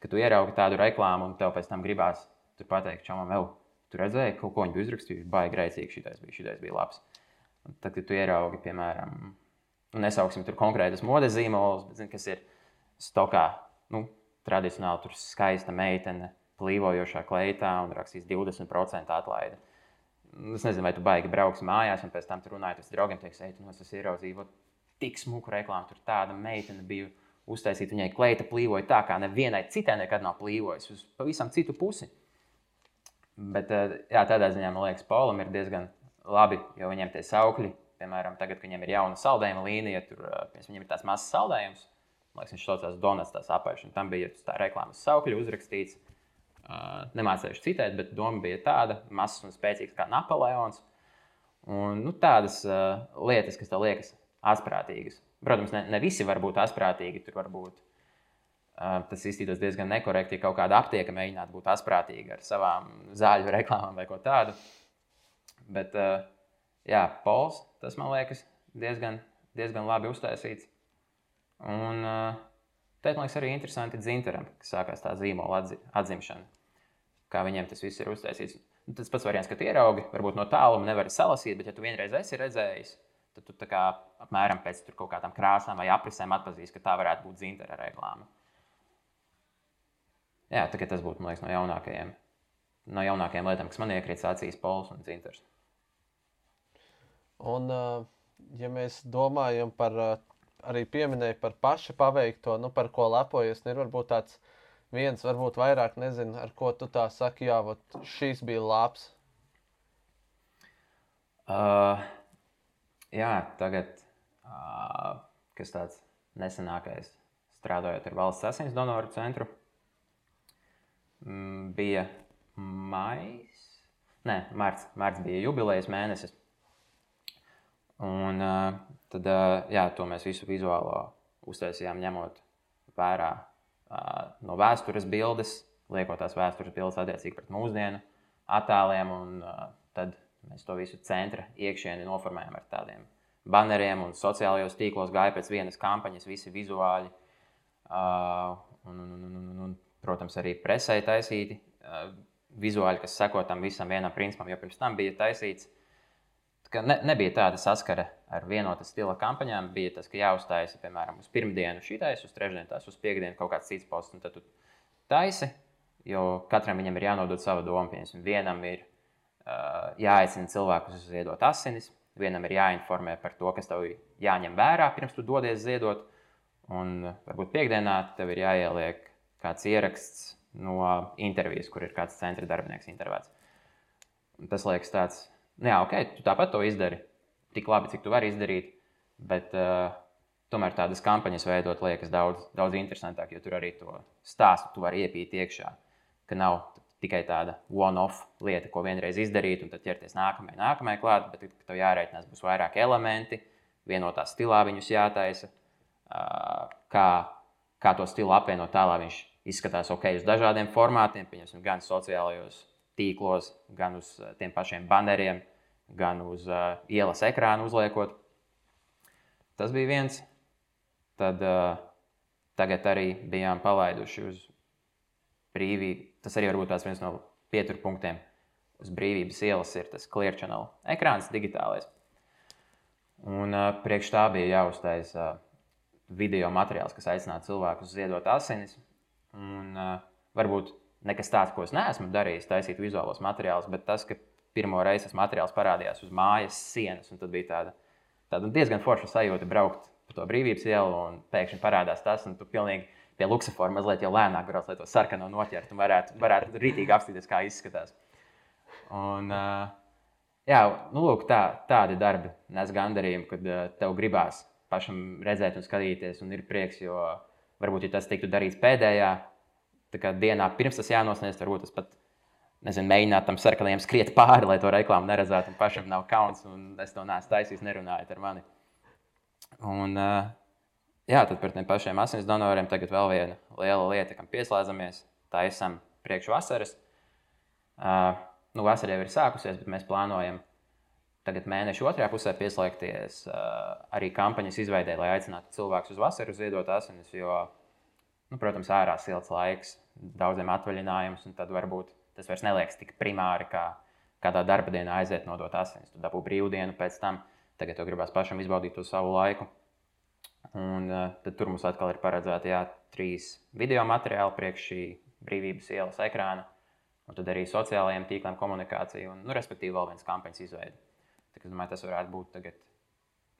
ka tu ieraugi tādu reklāmu un tev pēc tam gribās tur pateikt, čomam, jau tur redzēji, kaut ko viņi bija uzrakstījuši, baigi grēcīgi, šitais bija, šitais bija labs. Un tad, kad tu ieraugi, piemēram, nu, nesauksim tur konkrētas modes zīmolus, bet zini, kas ir stokā, nu, tradicionāli tur skaista meitene, plīvojošā kleitā un rakstīs 20% atlaidi. Es nezinu, vai tu baigi brauks mājās, un pēc tam tur runājot ar draugiem, teiks, ej, nu, es ieraudzīju tik smuku reklāmu. Tur tāda meitene bija uztaisīta, viņai kleita plīvoja tā, kā nevienai citai nekad nav plīvojusi, uz pavisam citu pusi. Bet eh, jā, tādā ziņā man liekas, Paulam ir diezgan labi, jo viņiem tie saukļi, piemēram, tagad, kad viņiem ir jauna saldējuma līnija, tur eh, viņiem ir tāds mazs saldējums. Man liekas, viņš saucās Donuts, tās apakšas, un tam bija tā reklāmas saukļi uzrakstīts. Nemācījuši citēt, bet doma bija tāda, mazs un spēcīgs kā Napoleons. Un, nu, tādas uh, lietas, kas tev liekas asprātīgas. Protams, ne, ne visi var būt asprātīgi. Tur var būt uh, tas izskatītos diezgan nekorekti, ja kaut kāda aptiekā mēģinātu būt asprātīga ar savām zāļu reklāmām vai ko tādu. Bet, uh, jā, Pols, tas man liekas diezgan, diezgan labi uztaisīts. Un, uh, Tad, man liekas, arī interesanti Zintaram, kas sākās tā zīmola atzi, atzimšana kā viņiem tas viss ir uztaisīts. Nu, tas pats variants, ka ieraugi, varbūt no tāluma nevar salasīt, bet ja tu vienreiz esi redzējis, tad tu kā, apmēram pēc kaut kādām krāsām vai aprisēm atpazīsti, ka tā varētu būt dzintara reklāma. Jā, tas būtu liekas, no jaunākajiem, no jaunākajiem lietām, kas man iekrīt acīs, pols un dzintars. Un, ja mēs domājam par, arī pieminēju par pašu paveikto, nu, par ko lepojas, nu, ir varbūt tāds viens, varbūt vairāk, nezinu, ar ko tu tā saki, jā, vat, šīs bija labs. Uh, jā, tagad, uh, kas tāds nesenākais strādājot ar valsts asins donoru centru. Mm, bija maijs, nē, marts, marts bija jubilejas mēnesis. Un uh, tad uh, jā, to mēs visu vizuālo uztaisījām, ņemot vērā no vēstures bildes, liekot tās vēstures bildes attiecīgi pret mūsdienu attēliem. Un, tad mēs to visu centra iekšieni noformējam ar tādiem baneriem un sociālajos tīklos gāja pēc vienas kampaņas, visi vizuāli. Uh, un, un, un, un, un, protams, arī presē taisīti uh, vizuāli, kas seko tam visam vienam principam, jo pirms tam bija taisīts. Ne, nebija tāda saskara ar vienotu stila kampaņām. Bija tas, ka jāuzstājas, piemēram, uz pirmdienu šī taisa, uz trešdienu tas, uz piekdienu kaut kāds cits posts. Tad tu taisi, jo katram viņam ir jānodod sava doma. Piemēram, vienam ir uh, jāaicina cilvēkus ziedot asinis, Vienam ir jāinformē par to, kas tev jāņem vērā pirms tu dodies ziedot. Un varbūt piekdienā tev ir jāieliek kāds ieraksts no intervijas, kur ir kāds centra darbinieks intervētas. Tas liekas tāds, nu jā, ok, tu tāpat to izdari. Tik labi, cik tu vari izdarīt. Bet uh, tomēr tādas kampaņas veidot liekas daudz, daudz interesantāk, jo tur arī to stāstu tu vari iepīt iekšā. Ka nav tikai tāda one-off lieta, ko vienreiz izdarīt, un tad ķerties nākamajai, nākamajai klāt, bet tev jārēķinās, būs vairāk elementi, vienotā stilā viņus jātaisa, kā, kā to stilu apvienot tā, lai viņš izskatās ok uz dažādiem formātiem, pieņemsim, gan sociālajos tīklos, gan uz tiem pašiem baneriem, gan uz uh, ielas ekrāna uzliekot. Tas bija viens. Tad uh, tagad arī bijām palaiduši uz brīvību Tas arī var būt viens no pieturpunktiem uz brīvības ielas, ir tas clear channel ekrāns, digitālais. Un uh, priekš tā bija jāuztaisa uh, video materiāls, kas aicinātu cilvēkus ziedot asinis. Un, uh, varbūt nekas tāds, ko es neesmu darījis, taisīt vizuālos materiālus, bet tas, ka pirmo reizi tas materiāls parādījās uz mājas sienas, un tad bija tāda, tāda diezgan forša sajūta braukt pa to brīvības ielu, un pēkšņi parādās tas, un tu pilnīgi pie luksafora mazliet jau lēnāk brauc, lai to sarkano noķertu un varētu, varētu rītīgi apstīties, kā izskatās. Un, uh, jā, nu, lūk, tā, tādi darbi nes gandarījumu, kad uh, tev gribās pašam redzēt un skatīties, un ir prieks, jo varbūt, ja tas tiktu darīts pēdējā dienā, pirms tas jānosniedz, varbūt tas pat nezinu, mēģināt tam sarkanajam skriet pāri, lai to reklāmu neredzētu, pašam nav kauns, un es to neesmu taisījis, nerunājot ar mani. Un, Jā, tad par tiem pašiem asins donoriem tagad vēl viena liela lieta, kam pieslēdzamies. Tā esam priekš vasaras. Uh, nu, vasara jau ir sākusies, bet mēs plānojam tagad mēneša otrajā pusē pieslēgties arī kampaņas izveidē, lai aicinātu cilvēkus uz vasaru ziedot asinis. Jo, nu, protams, ārā silts laiks, daudziem atvaļinājums, un tad varbūt tas vairs neliekas tik primāri, kā kādā darba dienā aiziet nodot asinis. Tu dabū brīvdienu pēc tam, tagad tev gribās pašam izbaudīt to savu laiku. Un, uh, tad tur mums atkal ir paredzēti jā, trīs video materiāli priekš šī brīvības ielas ekrāna, un tad arī sociālajiem tīkliem komunikācija, un, nu, respektīvi, vēl viens kampaņas izveide. Tā, es domāju, tas varētu būt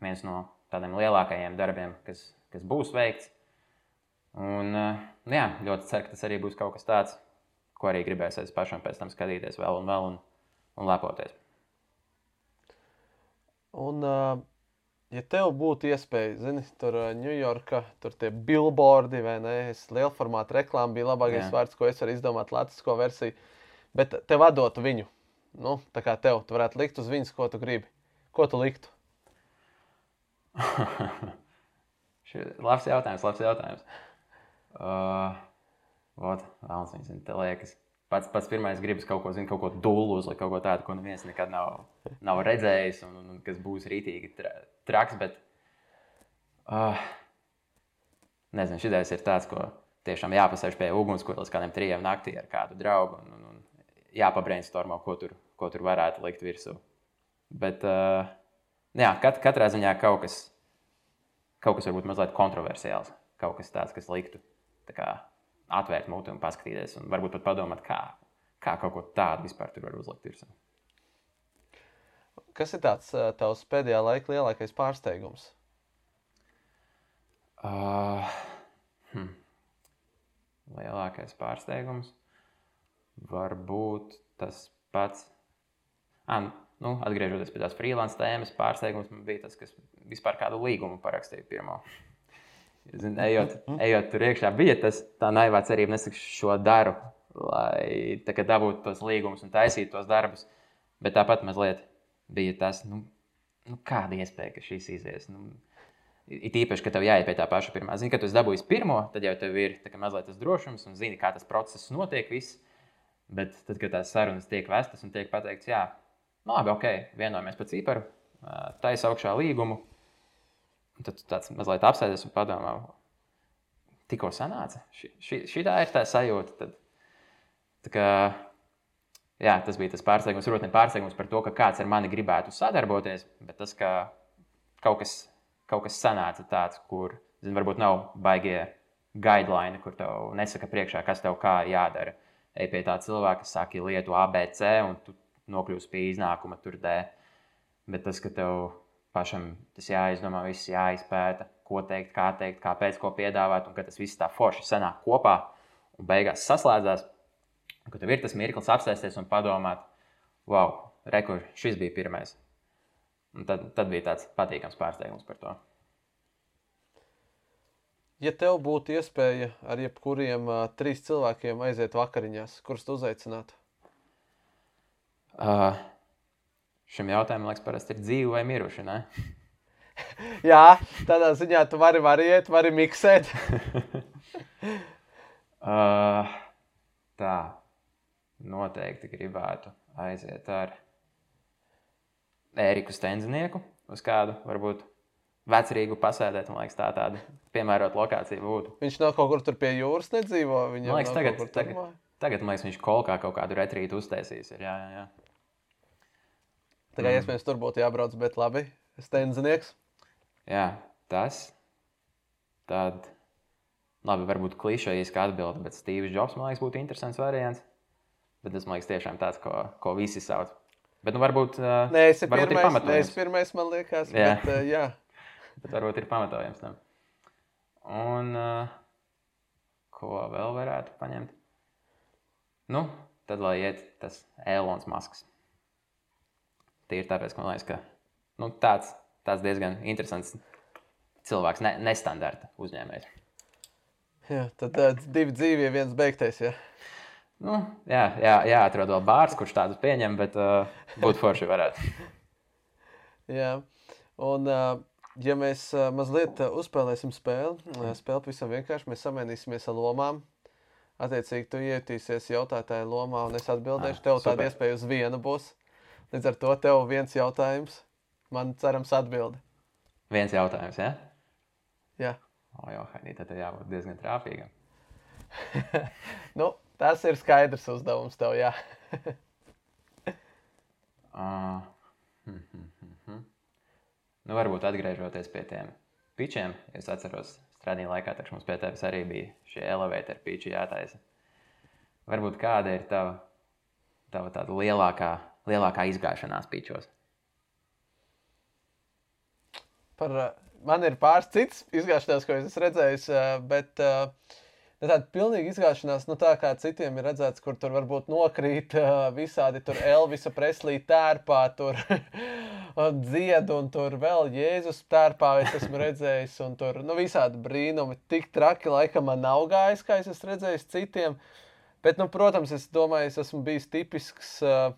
viens no tādiem lielākajiem darbiem, kas, kas būs veikts. Un, uh, jā, ļoti ceru, ka tas arī būs kaut kas tāds, ko arī gribēsies pašam pēc tam skatīties vēl un vēl un, un lepoties. Un, uh ja tev būtu iespēja, zini, tur Ņujorka, uh, tur tie billboardi vai ne, liela formāta reklāma bija labākais Jā. vārds, ko es varu izdomāt, latvisko versiju. Bet tev atdotu viņu, nu, tā kā tev, tu varētu likt uz viņas, ko tu gribi. Ko tu liktu? labs jautājums, labs jautājums. Uh, Vot, Vēlams, viņas te liekas. Pats, pats pirmais gribas kaut ko, zin, kaut ko dūlu uzlikt, kaut ko tādu, ko neviens nekad nav, nav redzējis, un, un, un kas būs rītīgi tra, traks. Bet, uh, nezinu, šis ir tāds, ko tiešām jāpasēž pie ugunskura līdz kādiem trijiem naktī ar kādu draugu un, un, un jāpabrainstormo, ko tur, ko tur varētu likt virsū. Bet, uh, jā, kat, katrā ziņā kaut kas, kaut kas varbūt mazliet kontroversiāls, kaut kas tāds, kas liktu. Kā, atvērt muti un paskatīties, un varbūt pat padomāt, kā, kā kaut ko tādu vispār tur var uzlikt virsū. Kas ir tāds tavs pēdējā laika lielākais pārsteigums? Uh, hm. Lielākais pārsteigums var būt tas pats. Ah, nu, atgriežoties pie tās freelance tēmas, pārsteigums man bija tas, kas vispār kādu līgumu parakstīja pirmo. Zin, ejot, ejot tur iekšā, bija tas tā naivā cerība, es šo daru, lai dabūtu tos līgumus un taisītu tos darbus. Bet tāpat mazliet bija tas, nu, nu, kāda iespēja, ka šis izies. Nu, It īpaši, ka tev jāiet pie tā paša pirmā. Zini, kad tu dabūji pirmo, tad jau tev ir mazliet tas drošums un zini, kā tas process notiek. Viss. Bet tad, kad tās sarunas tiek vestas un tiek pateikts, jā, nu, labi, ok, vienojamies par ciparu, taisa augšā līgumu, tad tu tāds mazliet apsēdies un padomā, tikko sanāca. Šī, šī, šī tā ir tā sajūta. Tad, tā kā, jā, tas bija tas pārsteigums, rotni pārsteigums par to, ka kāds ar mani gribētu sadarboties, bet tas, ka kaut kas, kaut kas sanāca tāds, kur, zin, varbūt nav baigie guideline, kur tev nesaka priekšā, kas tev kā jādara ej pie tā cilvēka, saki lietu ABC, un tu nokļūsi pie iznākuma tur D. Bet tas, ka tev pašam tas jāizdomā, viss jāizpēta, ko teikt, kā teikt, kāpēc, ko piedāvāt, un ka tas viss tā forši sanāk kopā un beigās saslēdzās, un ka tev ir tas mirklis apsēsties un padomāt, wow, rekur, šis bija pirmais. Un tad, tad bija tāds patīkams pārsteigums par to. Ja tev būtu iespēja ar jebkuriem uh, trīs cilvēkiem aiziet vakariņās, kurus tu uzaicinātu? Uh, šim jautājumam, liekas, parasti ir dzīve vai miruši. Jā, tādā ziņā tu vari variēt, vari miksēt. uh, tā, noteikti gribētu aiziet ar Ēriku Stenzinieku uz kādu, varbūt vecrīgu pasēdēt. Man liekas, tā tāda piemērota lokācija būtu. Viņš nav kaut kur tur pie jūras nedzīvo. Viņam man liekas, tagad, tagad, tagad man liekas, viņš kolkā kaut kādu retrītu uztaisīs. Ir, jā, jā, jā. Tā kā mm. iespējams tur būtu jābrauc, bet labi, stenzinieks. Jā, tas. Tad, labi, varbūt klišejas kā atbilde, bet Steve's Jobs man liekas būtu interesants variants. Bet tas man liekas tiešām tāds, ko, ko visi sauc. Bet, nu, varbūt, Nē, es varbūt pirmais, ir pamatojums. Nē, es pirmais, man liekas, jā. bet, uh, jā bet varbūt ir pamatojams tam. Un uh, ko vēl varētu paņemt? Nu, tad lai iet tas Elonas Masks. Ir tāpēc, ka man liekas, ka nu, tāds, tāds diezgan interesants cilvēks, ne, nestandarta uzņēmējs. Jā, tad tāds divi dzīvie, viens beigtais. Ja? Nu, jā, jā, jā, atrod vēl bārs, kurš tādus pieņem, bet uh, būtu forši varētu. jā, un uh, ja mēs uh, mazliet uh, uzspēlēsim spēli, uh, spēle pavisam vienkārši, mēs samainīsimies ar lomām. Attiecīgi, tu ietīsies jautātāju lomā, un es atbildēšu. Tev tāda iespēja uz vienu būs. Līdz ar to tev viens jautājums, man cerams, atbildi. Viens jautājums, ja? Jā. O, jau, Haidī, tad jābūt diezgan trāpīgam. nu, tas ir skaidrs uzdevums tev, jā. uh, hm, hm, hm. Nu, varbūt atgriežoties pie tiem pičiem, es atceros, strādājot laikā, kad mums pie tevis arī bija šie elevatori piči jātaisa. Varbūt kāda ir tava, tava tāda lielākā, lielākā izgāšanās pičos? Par, man ir pāris cits izgāšanās, ko es esmu redzējis, bet uh, ne tāda pilnīga izgāšanās, nu tā kā citiem ir redzēts, kur tur varbūt nokrīt visādi tur Elvisa Preslī tērpā, tur dzied, un tur vēl Jēzus tērpā es esmu redzējis, un tur nu, visādi brīnumi. Tik traki laikam man nav gājis, kā es esmu redzējis citiem. Bet, nu, protams, es domāju, es esmu bijis tipisks. Uh,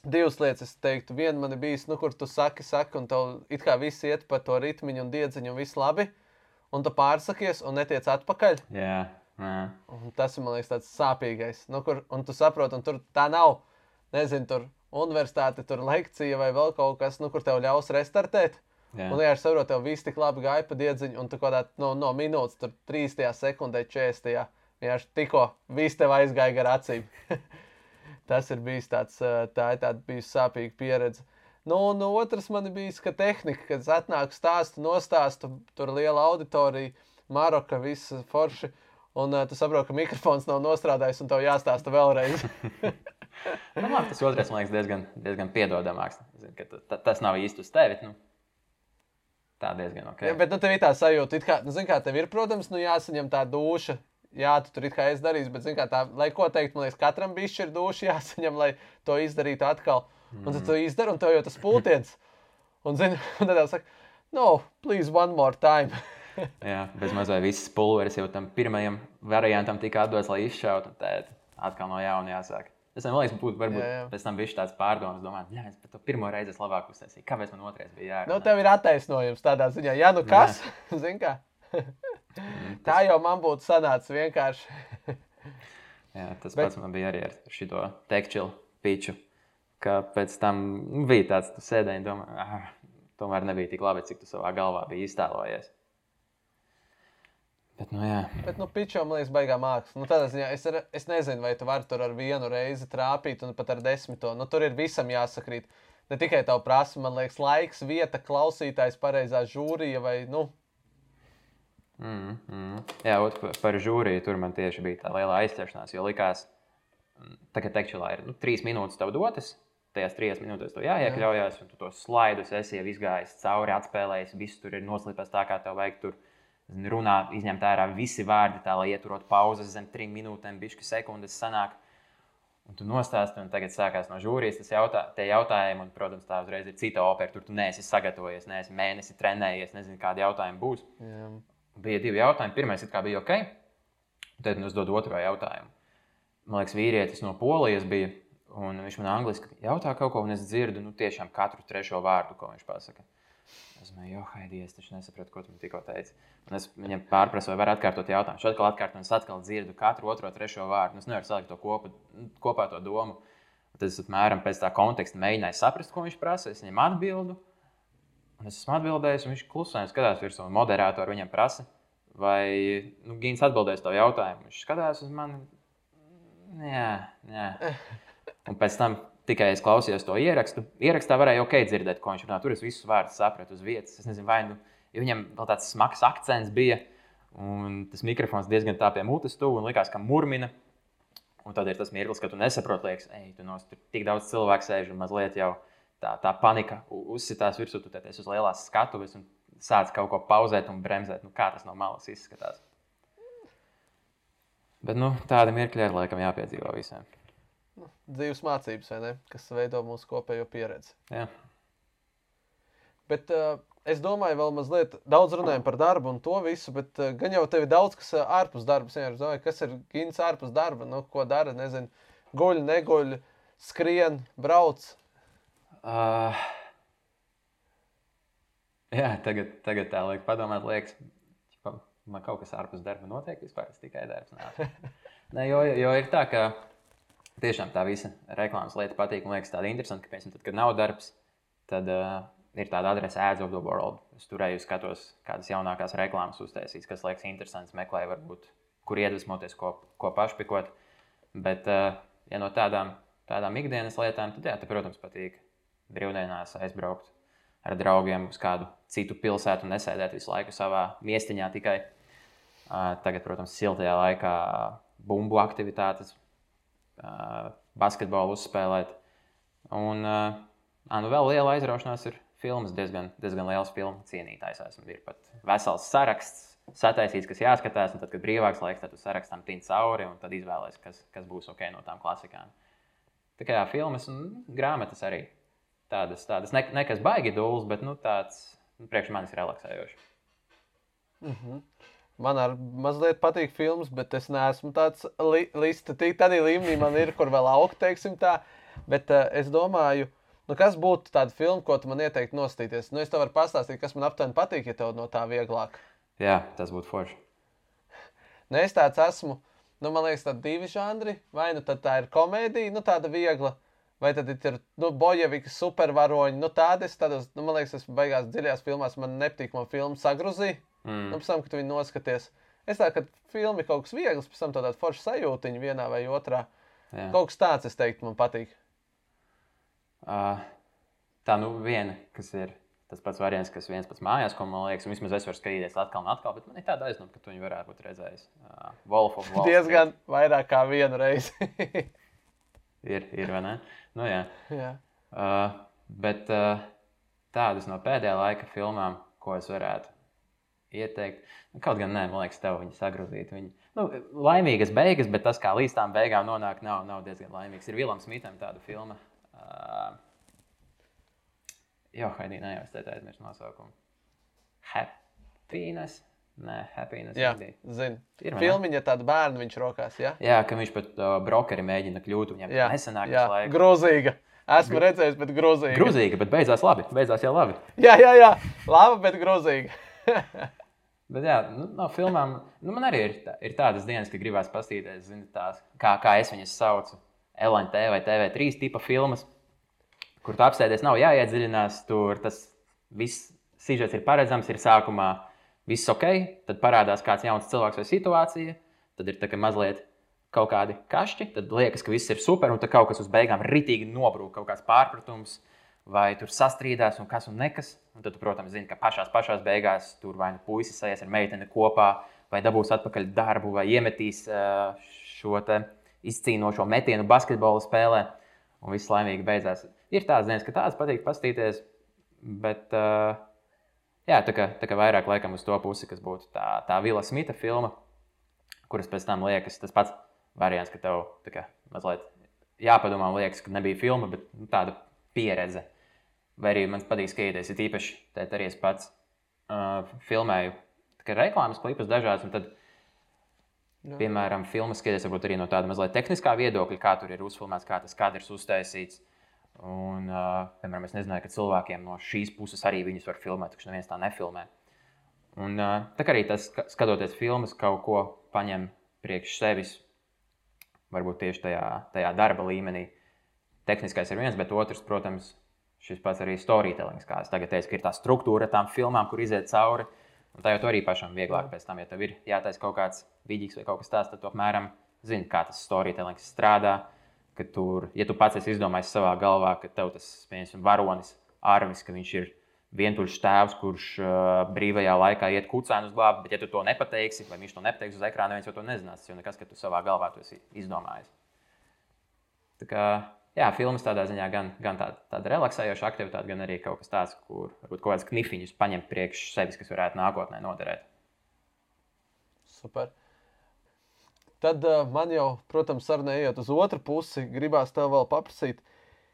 Divas lietas, es teiktu, viena man ir bijusi, nu, kur tu saki, saki, un tev it kā viss iet pa to ritmiņu un diedziņu, un viss labi, un tu pārsakies un netiec atpakaļ. Jā, jā. Un tas ir, man liekas, tāds sāpīgais. Nu, kur, un tu saproti, un tur tā nav, nezinu, tur universitāte, tur lekcija vai vēl kaut kas, nu, kur tev ļaus restartēt. Jā. Un, ja es saprotu, tev viss tik labi gāja pa diedziņu, un tu kaut kādā no, no minūtes, tur 3 sekundē, 40. vienkārši tikko viss tev aizgāja gar acīm. Tas ir bijis tāds, tā ir tāda bijusi sāpīga pieredze. Nu, un otrs man ir bijis, ka tehnika, kad es atnāku stāstu, nostāstu, tur liela auditorija, Maroka, viss forši, un uh, tu saproti, ka mikrofons nav nostrādājis, un tev jāstāsta vēlreiz. nu, labi, tas otrais man liekas diezgan, diezgan piedodamāks. Zin, tas nav īsti uz tevi. Nu. Tā diezgan ok. Ja, bet nu, tev ir tā sajūta, kā, nu, zin, kā tev ir, protams, nu, jāsaņem tā duša. Jā, tu tur it kā esi darījis, bet, kā, tā, lai ko teikt, man liekas, katram bija šī duša jāsaņem, lai to izdarītu atkal. Mm. Un tad tu izdari, un tev jau tas pūtiens. Un, zini, un tad jau saka, no, please, one more time. Jā, bez mazliet visas pulveris jau tam pirmajam variantam tika atdots, lai izšautu. Tad atkal no jauna jāsāk. Es domāju, ka būtu varbūt jā, jā. pēc tam bijis tāds pārdoms, domājot, jā, es par to pirmo reizi labāk uztaisīju. Kāpēc man otrais bija jārunā? Nu, tev ir attaisnojums tādā ziņā, ja nu kas, zini kā. Mm, Tā jau man būtu sanācis vienkārši. jā, tas Bet... pats man bija arī ar šo tekstilu pīču. Pēc tam nu, bija tāds, tu sēdēji un domāji, ah, tomēr nebija tik labi, cik tu savā galvā biji iztēlojies. Bet, nu, jā. Bet, nu, pičo, man liekas, baigā māksla. Nu, tādā ziņā es, ar, es nezinu, vai tu vari tur ar vienu reizi trāpīt, un pat ar desmito. Nu, tur ir visam jāsakrīt. Ne tikai tā prasa, man liekas, laiks, vieta, klausītājs, pareizā žūrija vai, nu. Mm, mm. Jā, ot, par žūriju tur man tieši bija tā liela aizķeršanās, jo likās, tā kā tekšķilā ir nu, trīs minūtes tev dotas, tajās trijās minūtēs to jāiekļaujas, Jā. un tu tos slaidus esi jau izgājis cauri, atspēlējis, viss tur ir noslīpēs tā, kā tev vajag tur runā, izņemt ārā visi vārdi, tā lai ieturot pauzes zem trim minūtēm, bišķi sekundes sanāk. Un tu nostāsti, un tagad sākās no žūrijas tas jautā, jautājumi, un, protams, tā uzreiz ir cita opera. Tur tu neesi sagatavojies, neesi mēnesi trenējies, nezini, kādi jautājumi būs. Jā. Bija divi jautājumi. Pirmais bija ok, tad es dodu otro jautājumu. Man liekas, vīrietis no Polijas bija, un viņš man angliski jautā kaut ko, un es dzirdu nu, tiešām katru trešo vārdu, ko viņš pasaka. Es domāju, jo, Haidī, es taču nesapratu, ko tu man tikko teici. Un es viņam pārprasu, vai var atkārtot jautājumu. Šādi atkal atkārtoju, un es atkal dzirdu katru otro, trešo vārdu. Es nevaru salikt to kopu, kopā to domu. Tad es apmēram pēc tā konteksta mēģināju saprast, ko viņš prasa. Es viņam atbildu, un es esmu atbildējis, un viņš klusēm skatās virsū. Moderātori viņam prasa, vai nu, Gīns atbildēs to jautājumu. Viņš skatās uz mani. Jā, jā. Un pēc tam tikai es klausījos to ierakstu. Ierakstā varēja ok dzirdēt, ko viņš runā. Tur es visus vārdus sapratu uz vietas. Es nezinu, vai nu, viņam vēl tāds smags akcents bija. Un tas mikrofons diezgan tā pie mutes tuvu un likās, ka murmina. Un tad ir tas mirklis, kad tu nesaproti, liekas, ej, tu nos, tur tik daudz cilvēku sēž un mazliet jau tā, tā panika uzsitās virsū, tu tēties uz lielās skatuves un sāc kaut ko pauzēt un bremzēt. Nu, kā tas no malas izskatās. Bet nu, tāda mirkļa ir laikam jāpiedzīvo visiem nu, dzīves mācības, ne, kas veido mūsu kopējo pieredzi. Jā. Bet uh, es domāju, vēl mazliet daudz runājam par darbu un to visu, bet uh, gan jau tev ir daudz kas uh, ārpus darba. Es domāju, kas ir gins ārpus darba, nu, ko dara, nezinu, guļ, neguļ, skrien, brauc. Uh, jā, tagad, tagad tā liek padomāt, liekas, man kaut kas ārpus darba notiek vispār, es tikai darbs. Nē, jo, jo ir tā, ka tiešām tā visa reklāmas lieta patīk. Man liekas, tāda interesanta, ka, piemēram, tad, kad nav darbs, tad uh, ir tāda adrese Ads of the World. Es tur eju, skatos, kādas jaunākās reklāmas uztaisīs, kas liekas interesants, meklēju, varbūt, kur iedvesmoties, ko, ko pašpikot. Bet, uh, ja no tādām, tādām ikdienas lietām, tad, jā, tad, protams, patīk brīvdienās aizbraukt ar draugiem uz kādu citu pilsētu un nesēdēt visu laiku savā miestiņā tikai. Tagad, protams, siltajā laikā bumbu aktivitātes basketbolu uzspēlēt. Un nu vēl liela aizraušanās ir filmas, diezgan, diezgan liels filmu cienītājs. Esmu ir pat vesels saraksts. Sataisīts, kas jāskatās, tad, kad brīvāks laiks, tad sarakstam tīni cauri, un tad izvēlēsies, kas, kas būs ok no tām klasikām. Tā kā jā, filmas un grāmatas arī tādas, tādas ne, nekas baigi dūls, bet nu, tāds nu, priekš manis relaksējošs. Mm -hmm. Man arī mazliet patīk filmas, bet es neesmu tāds li lista. Tādā līmenī man ir, kur vēl augt, teiksim tā. Bet uh, es domāju, nu, kas būtu tāda filma, ko tu man ieteiktu nostīties. Nu, es tev varu pastāstīt, kas man aptuveni patīk, ja tev no tā vieglāk. Jā, tas būtu forši. Nu, es tāds esmu. Nu, man liekas, tādi divi žanri. Vai nu tā ir komēdija, nu, tāda viegla. Vai tad ir nu, bojevikas supervaroņi. Nu, tādas, tādas, nu, man liekas, tas beigās dziļās filmās man nepatīk. Man filma sagruzīja. Mm. Nu, pēc tam, kad viņi noskaties, es tādu, ka filma ir kaut kas viegls, pēc tam tāda forša sajūtiņa vienā vai otrā. Jā. Kaut kas tāds, es teiktu, man patīk. Uh, tā nu viena, kas ir tas pats variants, kas viens pats mājās, ko man liekas, un vismaz es varu skatīties atkal un atkal, bet man ir tāda aizdomā, ka tu viņu varētu būt redzējis. Uh, Wolf of Wall Diezgan vairāk kā vienu reizi. ir, ir, vai ne? Nu, jā. jā. Uh, bet uh, tādas no pēdējā laika filmām, ko es varētu ieteikt. Nu, kaut gan, nē, man liekas, tev viņa sagrozīt. Viņa, nu, laimīgas beigas, bet tas, kā līdz tām beigām nonāk, nav, nav diezgan laimīgs. Ir Vilams Mitam tāda filma. Uh, Jā, Haidī, jau es teicu, aizmirsu nosaukumu. Happiness. Nē, happiness. Jā, zinu. Ir? Filmiņa tāda bērna viņš rokās. Jā, Jā, ka viņš pat uh, brokeri mēģina kļūt. Viņam jā. nesanāk jā. tas laiks. grozīga. Esmu redzējis, bet grozīga. Grūzīgi, bet beidzās labi. Beidzās jau labi. Jā, jā, jā. Laba, bet grozīga. Bet, jā, nu, no filmām nu, man arī ir, tā, ir tādas dienas, kad gribās paskatīties, zini, tās, kā, kā es viņas saucu. LNT vai TV3 tipa filmas, kur tu apsēdies, nav jāiedziļinās. Tur tas viss sižets ir paredzams, ir sākumā viss ok, tad parādās kāds jauns cilvēks vai situācija, tad ir tā, ka mazliet kaut kādi kašķi, tad liekas, ka viss ir super, un tad kaut kas uz beigām ritīgi nobrūk, kaut kāds pārpratums. Vai tur sastrīdās, un kas un nekas. Un tad, tu, protams, zini, ka pašā pašās beigās tur vai nu puisis aizies ar meiteni kopā, vai dabūs atpakaļ darbu, vai iemetīs šo izcīnošo metienu basketbola spēlē, un viss laimīgi beidzās. Ir tādas dienas, ka tādas patīk paskatīties, bet uh, jā, tā kā, tā kā vairāk laikam uz to pusi, kas būtu tā, tā Vila Smita filma, kuras pēc tam liekas tas pats variants, ka tev kā mazliet jāpadomā, liekas, ka nebija filma, bet nu, tāda pieredze. Vai arī man patīk skatīties, ir īpaši tādā arī es pats uh, filmēju reklāmas klipus dažādas, un tad Jā. Piemēram, filmas skaties varbūt arī no tāda mazliet tehniskā viedokļa, kā tur ir uzfilmēts, kā tas kadrs uztaisīts. Un, uh, piemēram, es nezināju, ka cilvēkiem no šīs puses arī viņus var filmēt, taču neviens tā nefilmē. Un, uh, tā kā arī tas, ka- skatoties filmas, kaut ko paņem priekš sevis, varbūt tieši tajā, tajā darba līmenī. Tehniskais ir viens, bet otrs, protams, šis pats arī storytelling. Kā es tagad teicu, ir tā struktūra tām filmām, kur iziet cauri. Un tā jau arī pašam vieglāk pēc tam, ja tev ir jātaisa kaut kāds vidīgs vai kaut kas tāds, tad tu apmēram zini, kā tas storytelling strādā. Ka tur, ja tu pats esi izdomājis savā galvā, ka tev tas piemēram, varonis, Arvis, ka viņš ir vientuļš tēvs, kurš uh, brīvajā laikā iet kucēnu uz glābi, bet ja tu to nepateiksi, vai viņš to nepateiks uz ekrāna, neviens to nezinās. Tas jau nekas, ka tu savā galvā to esi izdomājis. Tā kā, jā, filmas tādā ziņā gan, gan tāda, tāda relaksējoša aktivitāte, gan arī kaut kas tāds, kur varbūt kaut kādas knifiņus paņemt priekš sevis, kas varētu nākotnē noderēt. Super. Tad uh, man jau, protams, sarunā ejot uz otru pusi, gribās tev vēl paprasīt,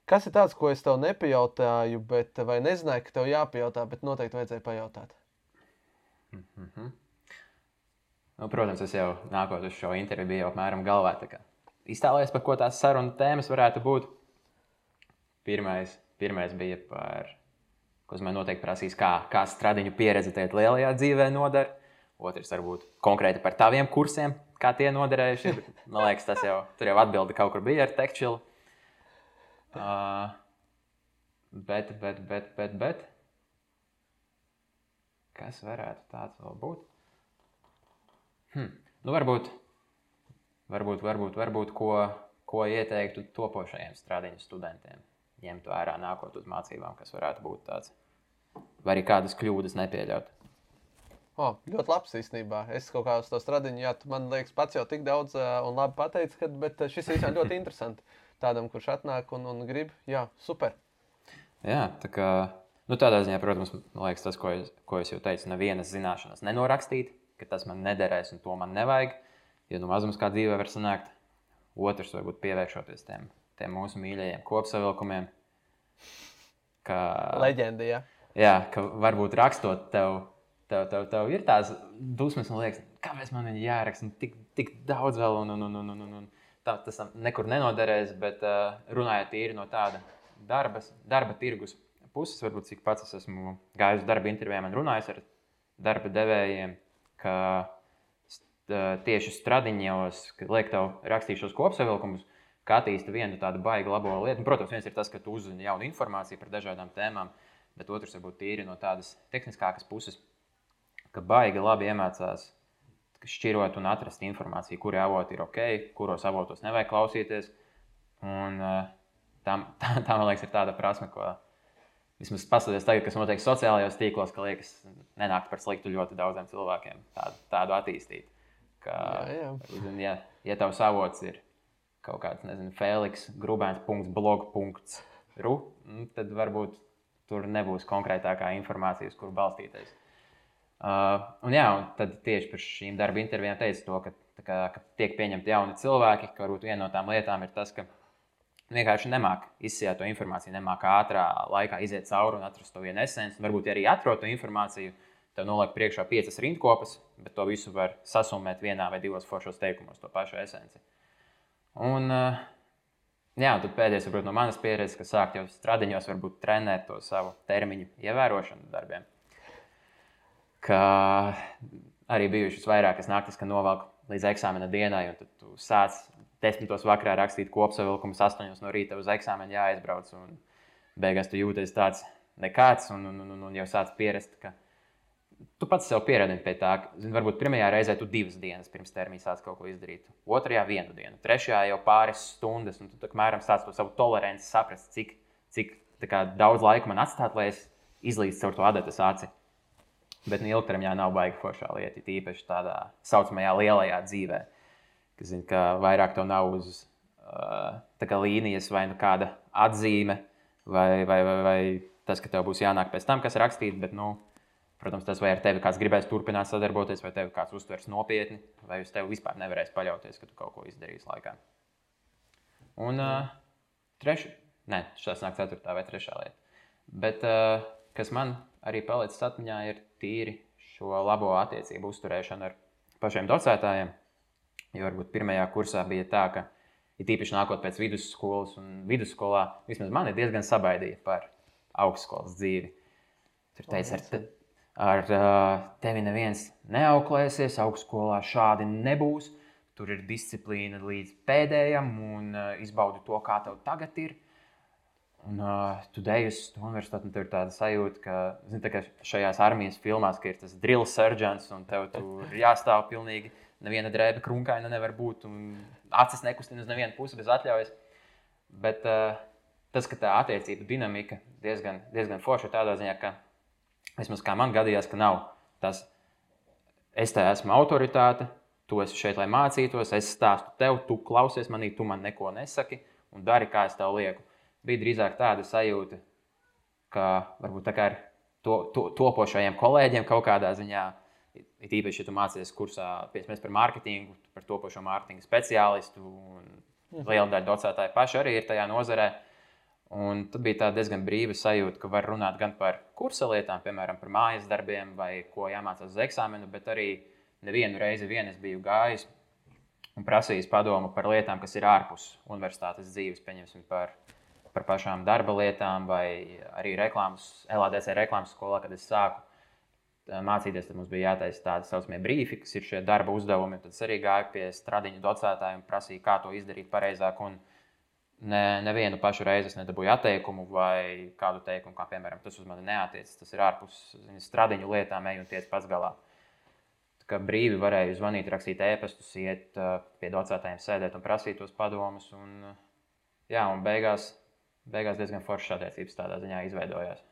kas ir tāds, ko es tev nepajautāju, bet vai nezināju, ka tev jāpajautā, bet noteikti vajadzēja pajautāt. Mm -hmm. nu, protams, es jau nākot uz šo interviju, biju apmēram galvā. Iztēlojies, par ko tās sarunu tēmas varētu būt. Pirmais, pirmais bija par, ko man noteikti prasīs, kā, kā stradiņu pieredze tajā lielajā dzīvē noder. Otrs varbūt konkrēti par taviem kursiem, kā tie noderējuši. Man liekas, tas jau tur jau atbildi kaut kur bija ar tekstilu. Uh, bet, bet, bet, bet, bet. Kas varētu tāds vēl būt? Hm. Nu, varbūt, varbūt, varbūt, varbūt ko, ko ieteiktu topošajiem strādājiem studentiem. Ņemt vērā nākot uz mācībām, kas varētu būt tāds. Vai arī kādas kļūdas nepieļaut. O, ļoti labs īstenībā. Es kaut kā uz to strādāju, jā, tu man liekas, pats jau tik daudz uh, un labi pateicis, ka, bet šis īstenībā ļoti interesants. Tādam, kurš atnāk un, un grib, jā, super. Jā, tā kā nu, tādā ziņā, protams, liekas, tas, ko es, ko es jau teicu, nevienas zināšanas nenorakstīt, ka tas man nederēs un to man nevajag. Jo nu mazums kā dzīvē var sanākt. Otrs, varbūt pievēršoties tiem, tiem mūsu mīļajiem kopsavilkumiem. Ka, Leģenda, jā. jā, ka varbūt rakstot tev, tev, tev, tev ir tās dusmas, un liekas, kāpēc man viņa jāraksta, un tik, tik daudz vēl, un, un, un, un, un, un tā, tas nekur nenoderēs, bet uh, runājot tīri no tāda darba, darba tirgus puses, varbūt cik pats es esmu gājis uz darba intervijām un runājis ar darba devējiem, ka st- tieši stradiņos, kad liek tev rakstīt šos kopsavilkumus, kā attīsta vienu tādu baigi labo lietu. Un, protams, viens ir tas, ka tu uzzini jaunu informāciju par dažādām tēmām, bet otrs varbūt tīri no tādas tehniskākas puses, ka baigi labi iemācās šķirot un atrast informāciju, kuri avoti ir ok, kuros avotos nevajag klausīties. Un, uh, tā, tā, tā, man liekas, ir tāda prasme, ko vismaz paskatieties tagad, kas notiek sociālajos tīklos, ka liekas, nenāk par sliktu ļoti daudziem cilvēkiem tādu, tādu attīstīt. Ka, Jā, jā. Ja, ja tavs avots ir kaut kāds, nezinu, Feliks, grubēns.blog.ru, nu, tad varbūt tur nebūs konkrētākā informācija, uz kuru balstīties. Uh, un, jā, un tad tieši par šīm darba intervijām teica to, ka, kā, ka tiek pieņemti jauni cilvēki, ka varbūt viena no tām lietām ir tas, ka vienkārši nemāk izsijāt to informāciju, nemāk ātrā laikā iziet cauri un atrast to vienu esenci. Varbūt ja arī atrod to informāciju, tev noliek priekšā piecas rindkopas, bet to visu var sasumēt vienā vai divos foršos teikumos, to pašu esenci. Un, uh, jā, un pēdējais, varbūt no manas pieredzes, ka sākt jau stradiņos, varbūt trenēt to savu termiņu ievērošanu darbiem. Ka arī bijušas vairākas naktis, kad novelku līdz eksāmena dienai, un tad tu sāc desmitos vakarā rakstīt kopsavilkumus, astoņos no rīta uz eksāmenu jāaizbrauc. Un beigās tu jūties tāds nekāds, un, un, un, un jau sāc pierast, ka tu pats sev pieradini pie tā, ka zin, varbūt pirmajā reizē tu divas dienas pirms termiņa sāc kaut ko izdarīt, otrajā vienu dienu, trešajā jau pāris stundas, un tu tā, mēram sāc to savu toleranci saprast, cik, cik kā, daudz laika man atstāt, lai es izlīdzu caur to adatas aci. Bet nu, ilgtermiņā nav baigi foršā lieta, tīpaši tādā saucamajā lielajā dzīvē, kas zin, ka vairāk to nav uz uh, līnijas vai nu kāda atzīme, vai, vai, vai, vai tas, ka tev būs jānāk pēc tam, kas rakstīts. Bet, nu, protams, tas vai ar tevi kāds gribēs turpināt sadarboties, vai tevi kāds uztvers nopietni, vai uz tevi vispār nevarēs paļauties, ka tu kaut ko izdarīsi laikā. Un uh, trešā, ne, šis nāk ceturtā vai trešā lieta. Bet uh, kas man arī palicis atmiņā, ir tīri šo labo attiecību uzturēšana ar pašiem docētājiem. Jo varbūt pirmajā kursā bija tā, ka, ja tīpaši nākot pēc vidusskolas un vidusskolā, vismaz man ir diezgan sabaidīja par augstskolas dzīvi. Tur teica, ar, te, ar tevi neviens neauklēsies, augstskolā šādi nebūs. Tur ir disciplīna līdz pēdējam un izbaudi to, kā tev tagad ir. Un, uh, tu deji uz universitāti, un tur ir tāda sajūta, ka, zini, tā šajās armijas filmās ir tas drill sergeants, un tev tur jāstāv pilnīgi. Neviena drēbe krunkaina nevar būt, un acis nekustina uz nevienu pusi bez atļaujas. Bet uh, tas, ka tā attiecību dinamika diezgan, diezgan forša tādā ziņā, ka vismaz kā man gadījās, ka nav tas, es te esmu autoritāte, tu esi šeit, lai mācītos, es stāstu tev, tu klausies manī, tu man neko nesaki un dari, kā es tev lieku bija drīzāk tāda sajūta, ka varbūt tā kā ar to, to, topošajiem kolēģiem kaut kādā ziņā, it īpaši, ja tu mācies kursā piesmēs par mārketingu, par topošo mārketinga speciālistu, un mhm. liela daļa docētāju paši arī ir tajā nozarē. Un tad bija diezgan brīva sajūta, ka var runāt gan par kursa lietām, piemēram, par mājas darbiem vai ko jāmācās uz eksāmenu, bet arī nevienu reizi vien es biju gājis un prasījis padomu par lietām, kas ir ārpus universitātes dzīves, pieņemsim par par pašām darba lietām, vai arī reklāmas, LADC reklāmas skolā, kad es sāku mācīties, tad mums bija jātaisa tādi saucamie brīfi, kas ir šie darba uzdevumi. Tad es arī gāju pie stradiņu docētājiem, prasīju, kā to izdarīt pareizāk. Un ne, nevienu pašu reizi es nedabūju atteikumu vai kādu teikumu, kā piemēram, tas uz mani neatiecas. Tas ir ārpus stradiņu lietām, ej un tiec pats galā. Kā brīvi varēju zvanīt, rakstīt ēpastus, iet pie docētājiem, sēdēt un prasīt tos padomus. Un, jā, un beigās beigās diezgan foršas attiecības tādā ziņā izveidojās.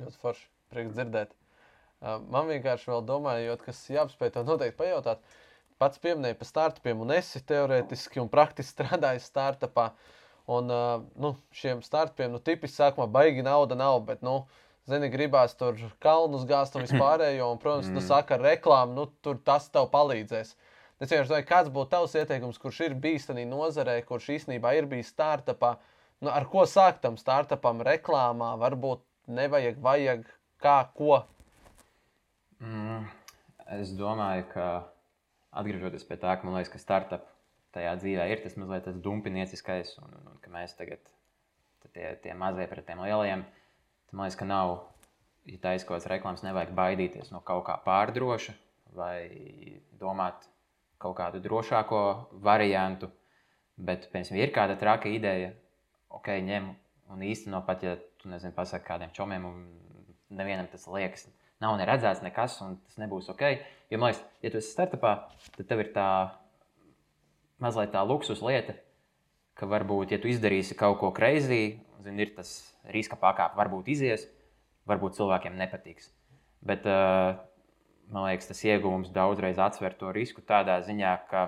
Ļoti forši. Prieks dzirdēt. Man vienkārši vēl domājot, kas jāapspēj, to noteikti pajautāt. Pats pieminēja par startupiem, un esi teorētiski un praktiski strādājis startupā. Un nu, šiem startupiem, nu, tipiski sākumā baigi nauda nav, bet, nu, zini, gribās tur kalnus gāzt un vispārējo. Un, protams, mm. tu saka ar reklāmu, nu, tur tas tev palīdzēs. Uh, Es vienkārši domāju, kāds būtu tavs ieteikums, kurš ir bijis tādā nozarē, kurš īstenībā ir bijis startupā. Nu, ar ko sākt tam startupam, reklāmā, varbūt nevajag, vajag kā, ko? Mm, es domāju, ka atgriežoties pie tā, ka man liekas, ka startup tajā dzīvē ir tas mazliet tas dumpinieciskais, un, un, un ka mēs tagad tie, tie mazie pret tiem lielajiem, tad man liekas, ka nav, ja taisa kaut kādas reklāmas, nevajag baidīties no kaut kā pārdroša vai domāt, kaut kādu drošāko variantu. Bet, piemēram, ir kāda traka ideja, ok, ņem un īsteno pat, ja tu nezini, pasaki kādiem čomiem, un nevienam tas liekas, nav neredzēts nekas, un tas nebūs ok. Jo, man liekas, ja tu esi startupā, tad tev ir tā mazliet tā luksus lieta, ka varbūt, ja tu izdarīsi kaut ko kreizī, zini, ir tas riska pakāpe, varbūt izies, varbūt cilvēkiem nepatiks. Bet uh, man liekas, tas iegūms daudzreiz atsver to risku tādā ziņā, ka,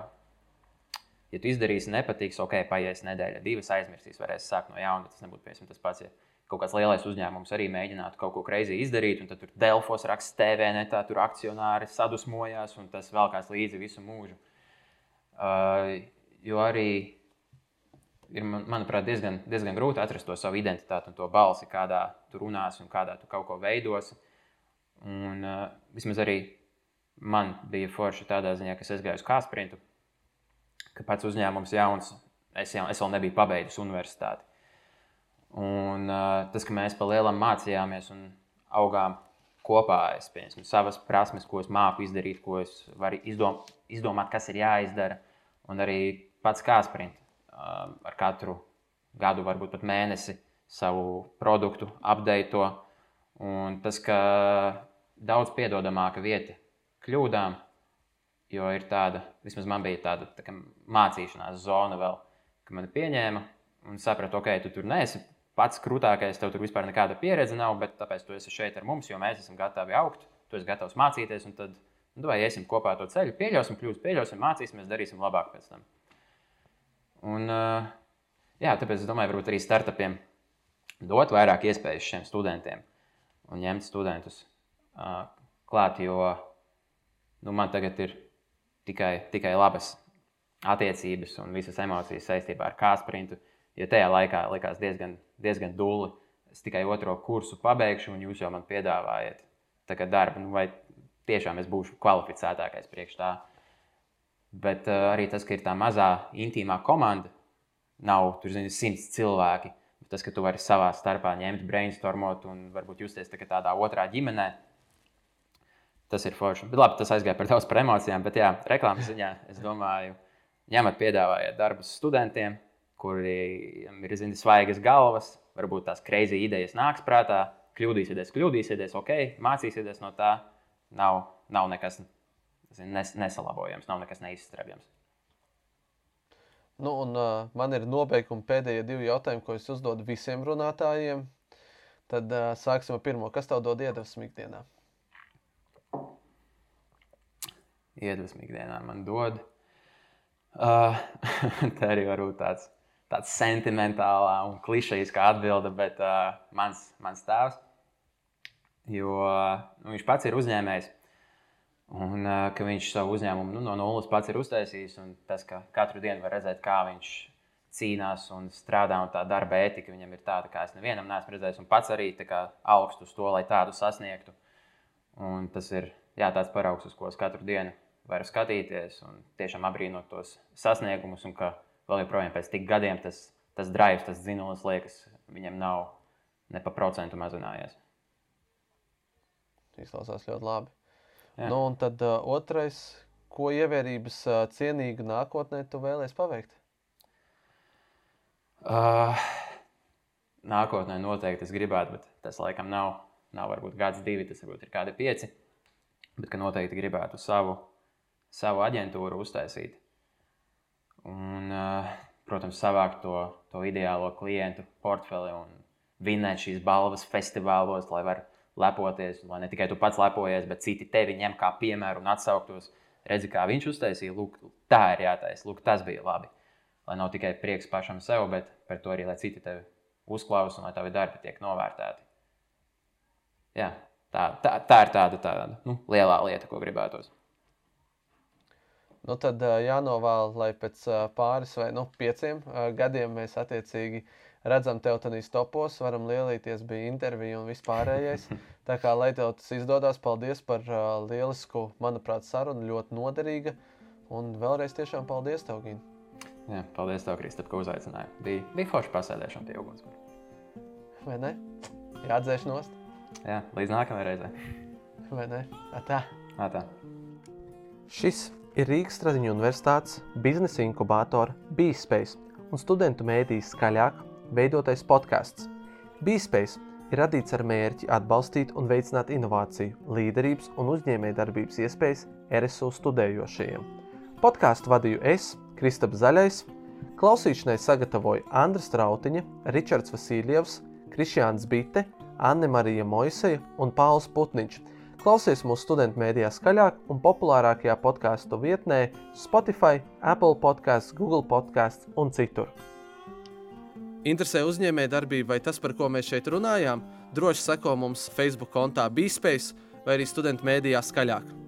ja tu izdarīsi nepatiks, ok, paies nedēļa, divas aizmirsīs, varēs sākt no jauna. Tas nebūtu piemēram tas pats. Ja kaut kāds lielais uzņēmums arī mēģinātu kaut ko greizi izdarīt, un tad tur Delfos raksta TV, netā tur akcionāri sadusmojās, un tas vēl kāds līdzi visu mūžu. Uh, jo arī ir, manuprāt, diezgan, diezgan grūti atrast to savu identitāti un to balsi, kādā tu runāsi un kādā tu kaut ko veidosi. Un, uh, vismaz arī man bija forši tādā ziņā, ka es gāju uz kāsprintu, ka pats uzņēmums jauns, es, jau, es vēl nebiju pabeidzis universitāti. Un, uh, tas, ka mēs pa lielam mācījāmies un augām kopā, es pieņemu savas prasmes, ko es māku izdarīt, ko es varu izdom, izdomāt, kas ir jāizdara. Un arī pats kā sprint uh, ar katru gadu, varbūt pat mēnesi, savu produktu update. To. Un tas, ka daudz piedodamāka vieta kļūdām, jo ir tāda, vismaz man bija tāda tā mācīšanās zona vēl, ka man pieņēma un saprata, ok, tu tur neesi pats krūtākais, tev tur vispār nekāda pieredze nav, bet tāpēc tu esi šeit ar mums, jo mēs esam gatavi augt, tu esi gatavs mācīties, un tad, nu, vai iesim kopā to ceļu, pieļausim kļūdas, pieļausim, mācīsimies, darīsim labāk pēc tam. Un, jā, tāpēc es domāju, varbūt arī startupiem dot vairāk iespējas šiem studentiem un ņemt studentus klāt, jo nu, man tagad ir tikai, tikai labas attiecības un visas emocijas saistībā ar kāsprintu. Jo tajā laikā likās diezgan, diezgan dūli. Es tikai otro kursu pabeigšu, un jūs jau man piedāvājat darbu. Nu, vai tiešām es būšu kvalificētākais priekš tā? Bet uh, arī tas, ka ir tā mazā intīmā komanda, nav tur zini, simts cilvēki. Tas, ka tu vari savā starpā ņemt, brainstormot un varbūt justies tā tādā otrā ģimenē, tas ir forši. Bet, labi, tas aizgāja par daudz par emocijām. Bet, jā, reklāmas ziņā es domāju, ņemat, piedāvājat darbus studentiem, kuriem ir zini, svaigas galvas, varbūt tās kreizī idejas nāks prātā, kļūdīsieties, kļūdīsieties, ok, mācīsieties no tā. Nav, nav nekas zini, nes, nesalabojams, nav nekas neizstrādājams. Nu, un, uh, man ir nobeigumi pēdējie divi jautājumi, ko es uzdodu visiem runātājiem. Tad uh, sāksim ar pirmo. Kas tev dod iedvesmu ikdienā? Iedvesmu ikdienā man dod. Uh, tā arī var būt tāds tāds sentimentālā un klišejiskā atbilde, bet uh, mans, mans tēvs, jo nu, viņš pats ir uzņēmējs. Un uh, ka viņš savu uzņēmumu nu, no nulles pats ir uztaisījis, tas, ka katru dienu var redzēt, kā viņš cīnās un strādā, un tā darba etika viņam ir tāda, kā es nevienam neesmu redzējis, un pats arī augstu uz to, lai tādu sasniegtu. Un tas ir jā, tāds paraugs, uz ko es katru dienu varu skatīties un tiešām apbrīnot tos sasniegumus, un ka vēl joprojām pēc tik gadiem tas, tas drives, tas dzinulis liekas, viņam nav ne pa procentu mazinājies. Izklausās ļoti labi. Jā. Nu, un tad uh, otrais, ko ievērības uh, cienīga nākotnē tu vēlēsies paveikt? Uh, nākotnē noteikti es gribētu, bet tas laikam nav, nav varbūt gads, divi, tas varbūt ir kādi pieci. Bet ka noteikti gribētu savu, savu aģentūru uztaisīt un, eh, protams, savākt to, to ideālo klientu portfeli un vinēt šīs balvas festivālos, lai varētu lepoties. Lai ne tikai tu pats lepojies, bet citi tevi ņem kā piemēru un atsauktos. Redzi, kā viņš uztaisīja, lūk, tā ir jātaisa, lūk, tas bija labi. Lai nav tikai prieks pašam sev, bet par to arī, lai citi tevi uzklausa un lai tavi darbi tiek novērtēti. Jā, tā, tā, tā ir tāda, tāda nu, lielā lieta, ko gribētos. Nu, tad jānovēl, lai pēc pāris vai nu, pieciem gadiem mēs attiecīgi redzam tevi tajos topos, varam lielīties, bija intervija un vispārējais. Tā kā lai tev tas izdodas, paldies par lielisku, manuprāt, sarunu, ļoti noderīga. Un vēlreiz tiešām paldies tev, Gīna. Jā, paldies tev, Kristap, ka uzaicināji. Bija, bija forši pasēdēšana pie uguns. Vai ne? Jāatdzēš nost. Jā, līdz nākamajai reizei. Vai ne? Atā. Atā. Šis ir Rīgas Stradiņu universitātes biznesa inkubātora BeSpace un studentu mēdīs skaļāk veidotais podkāsts. BeSpace ir radīts ar mērķi atbalstīt un veicināt inovāciju, līderības un uzņēmējdarbības iespējas RSU studējošajiem. Podkāstu vadīju es, Kristaps Zaļais, klausīšanai sagatavoju Andris Trautiņa, Ričards Vasiljevs, Krišjāns Bite, Anne Marija Moiseja un Pauls Putniņš – Klausies mūsu studentu mēdījā skaļāk un populārākajā podkāstu vietnē Spotify, Apple podkāsts, Google podkāsts un citur. Interesē uzņēmējdarbība vai tas, par ko mēs šeit runājām? Droši seko mums Facebook kontā BeSpace vai arī studentu mēdījā skaļāk.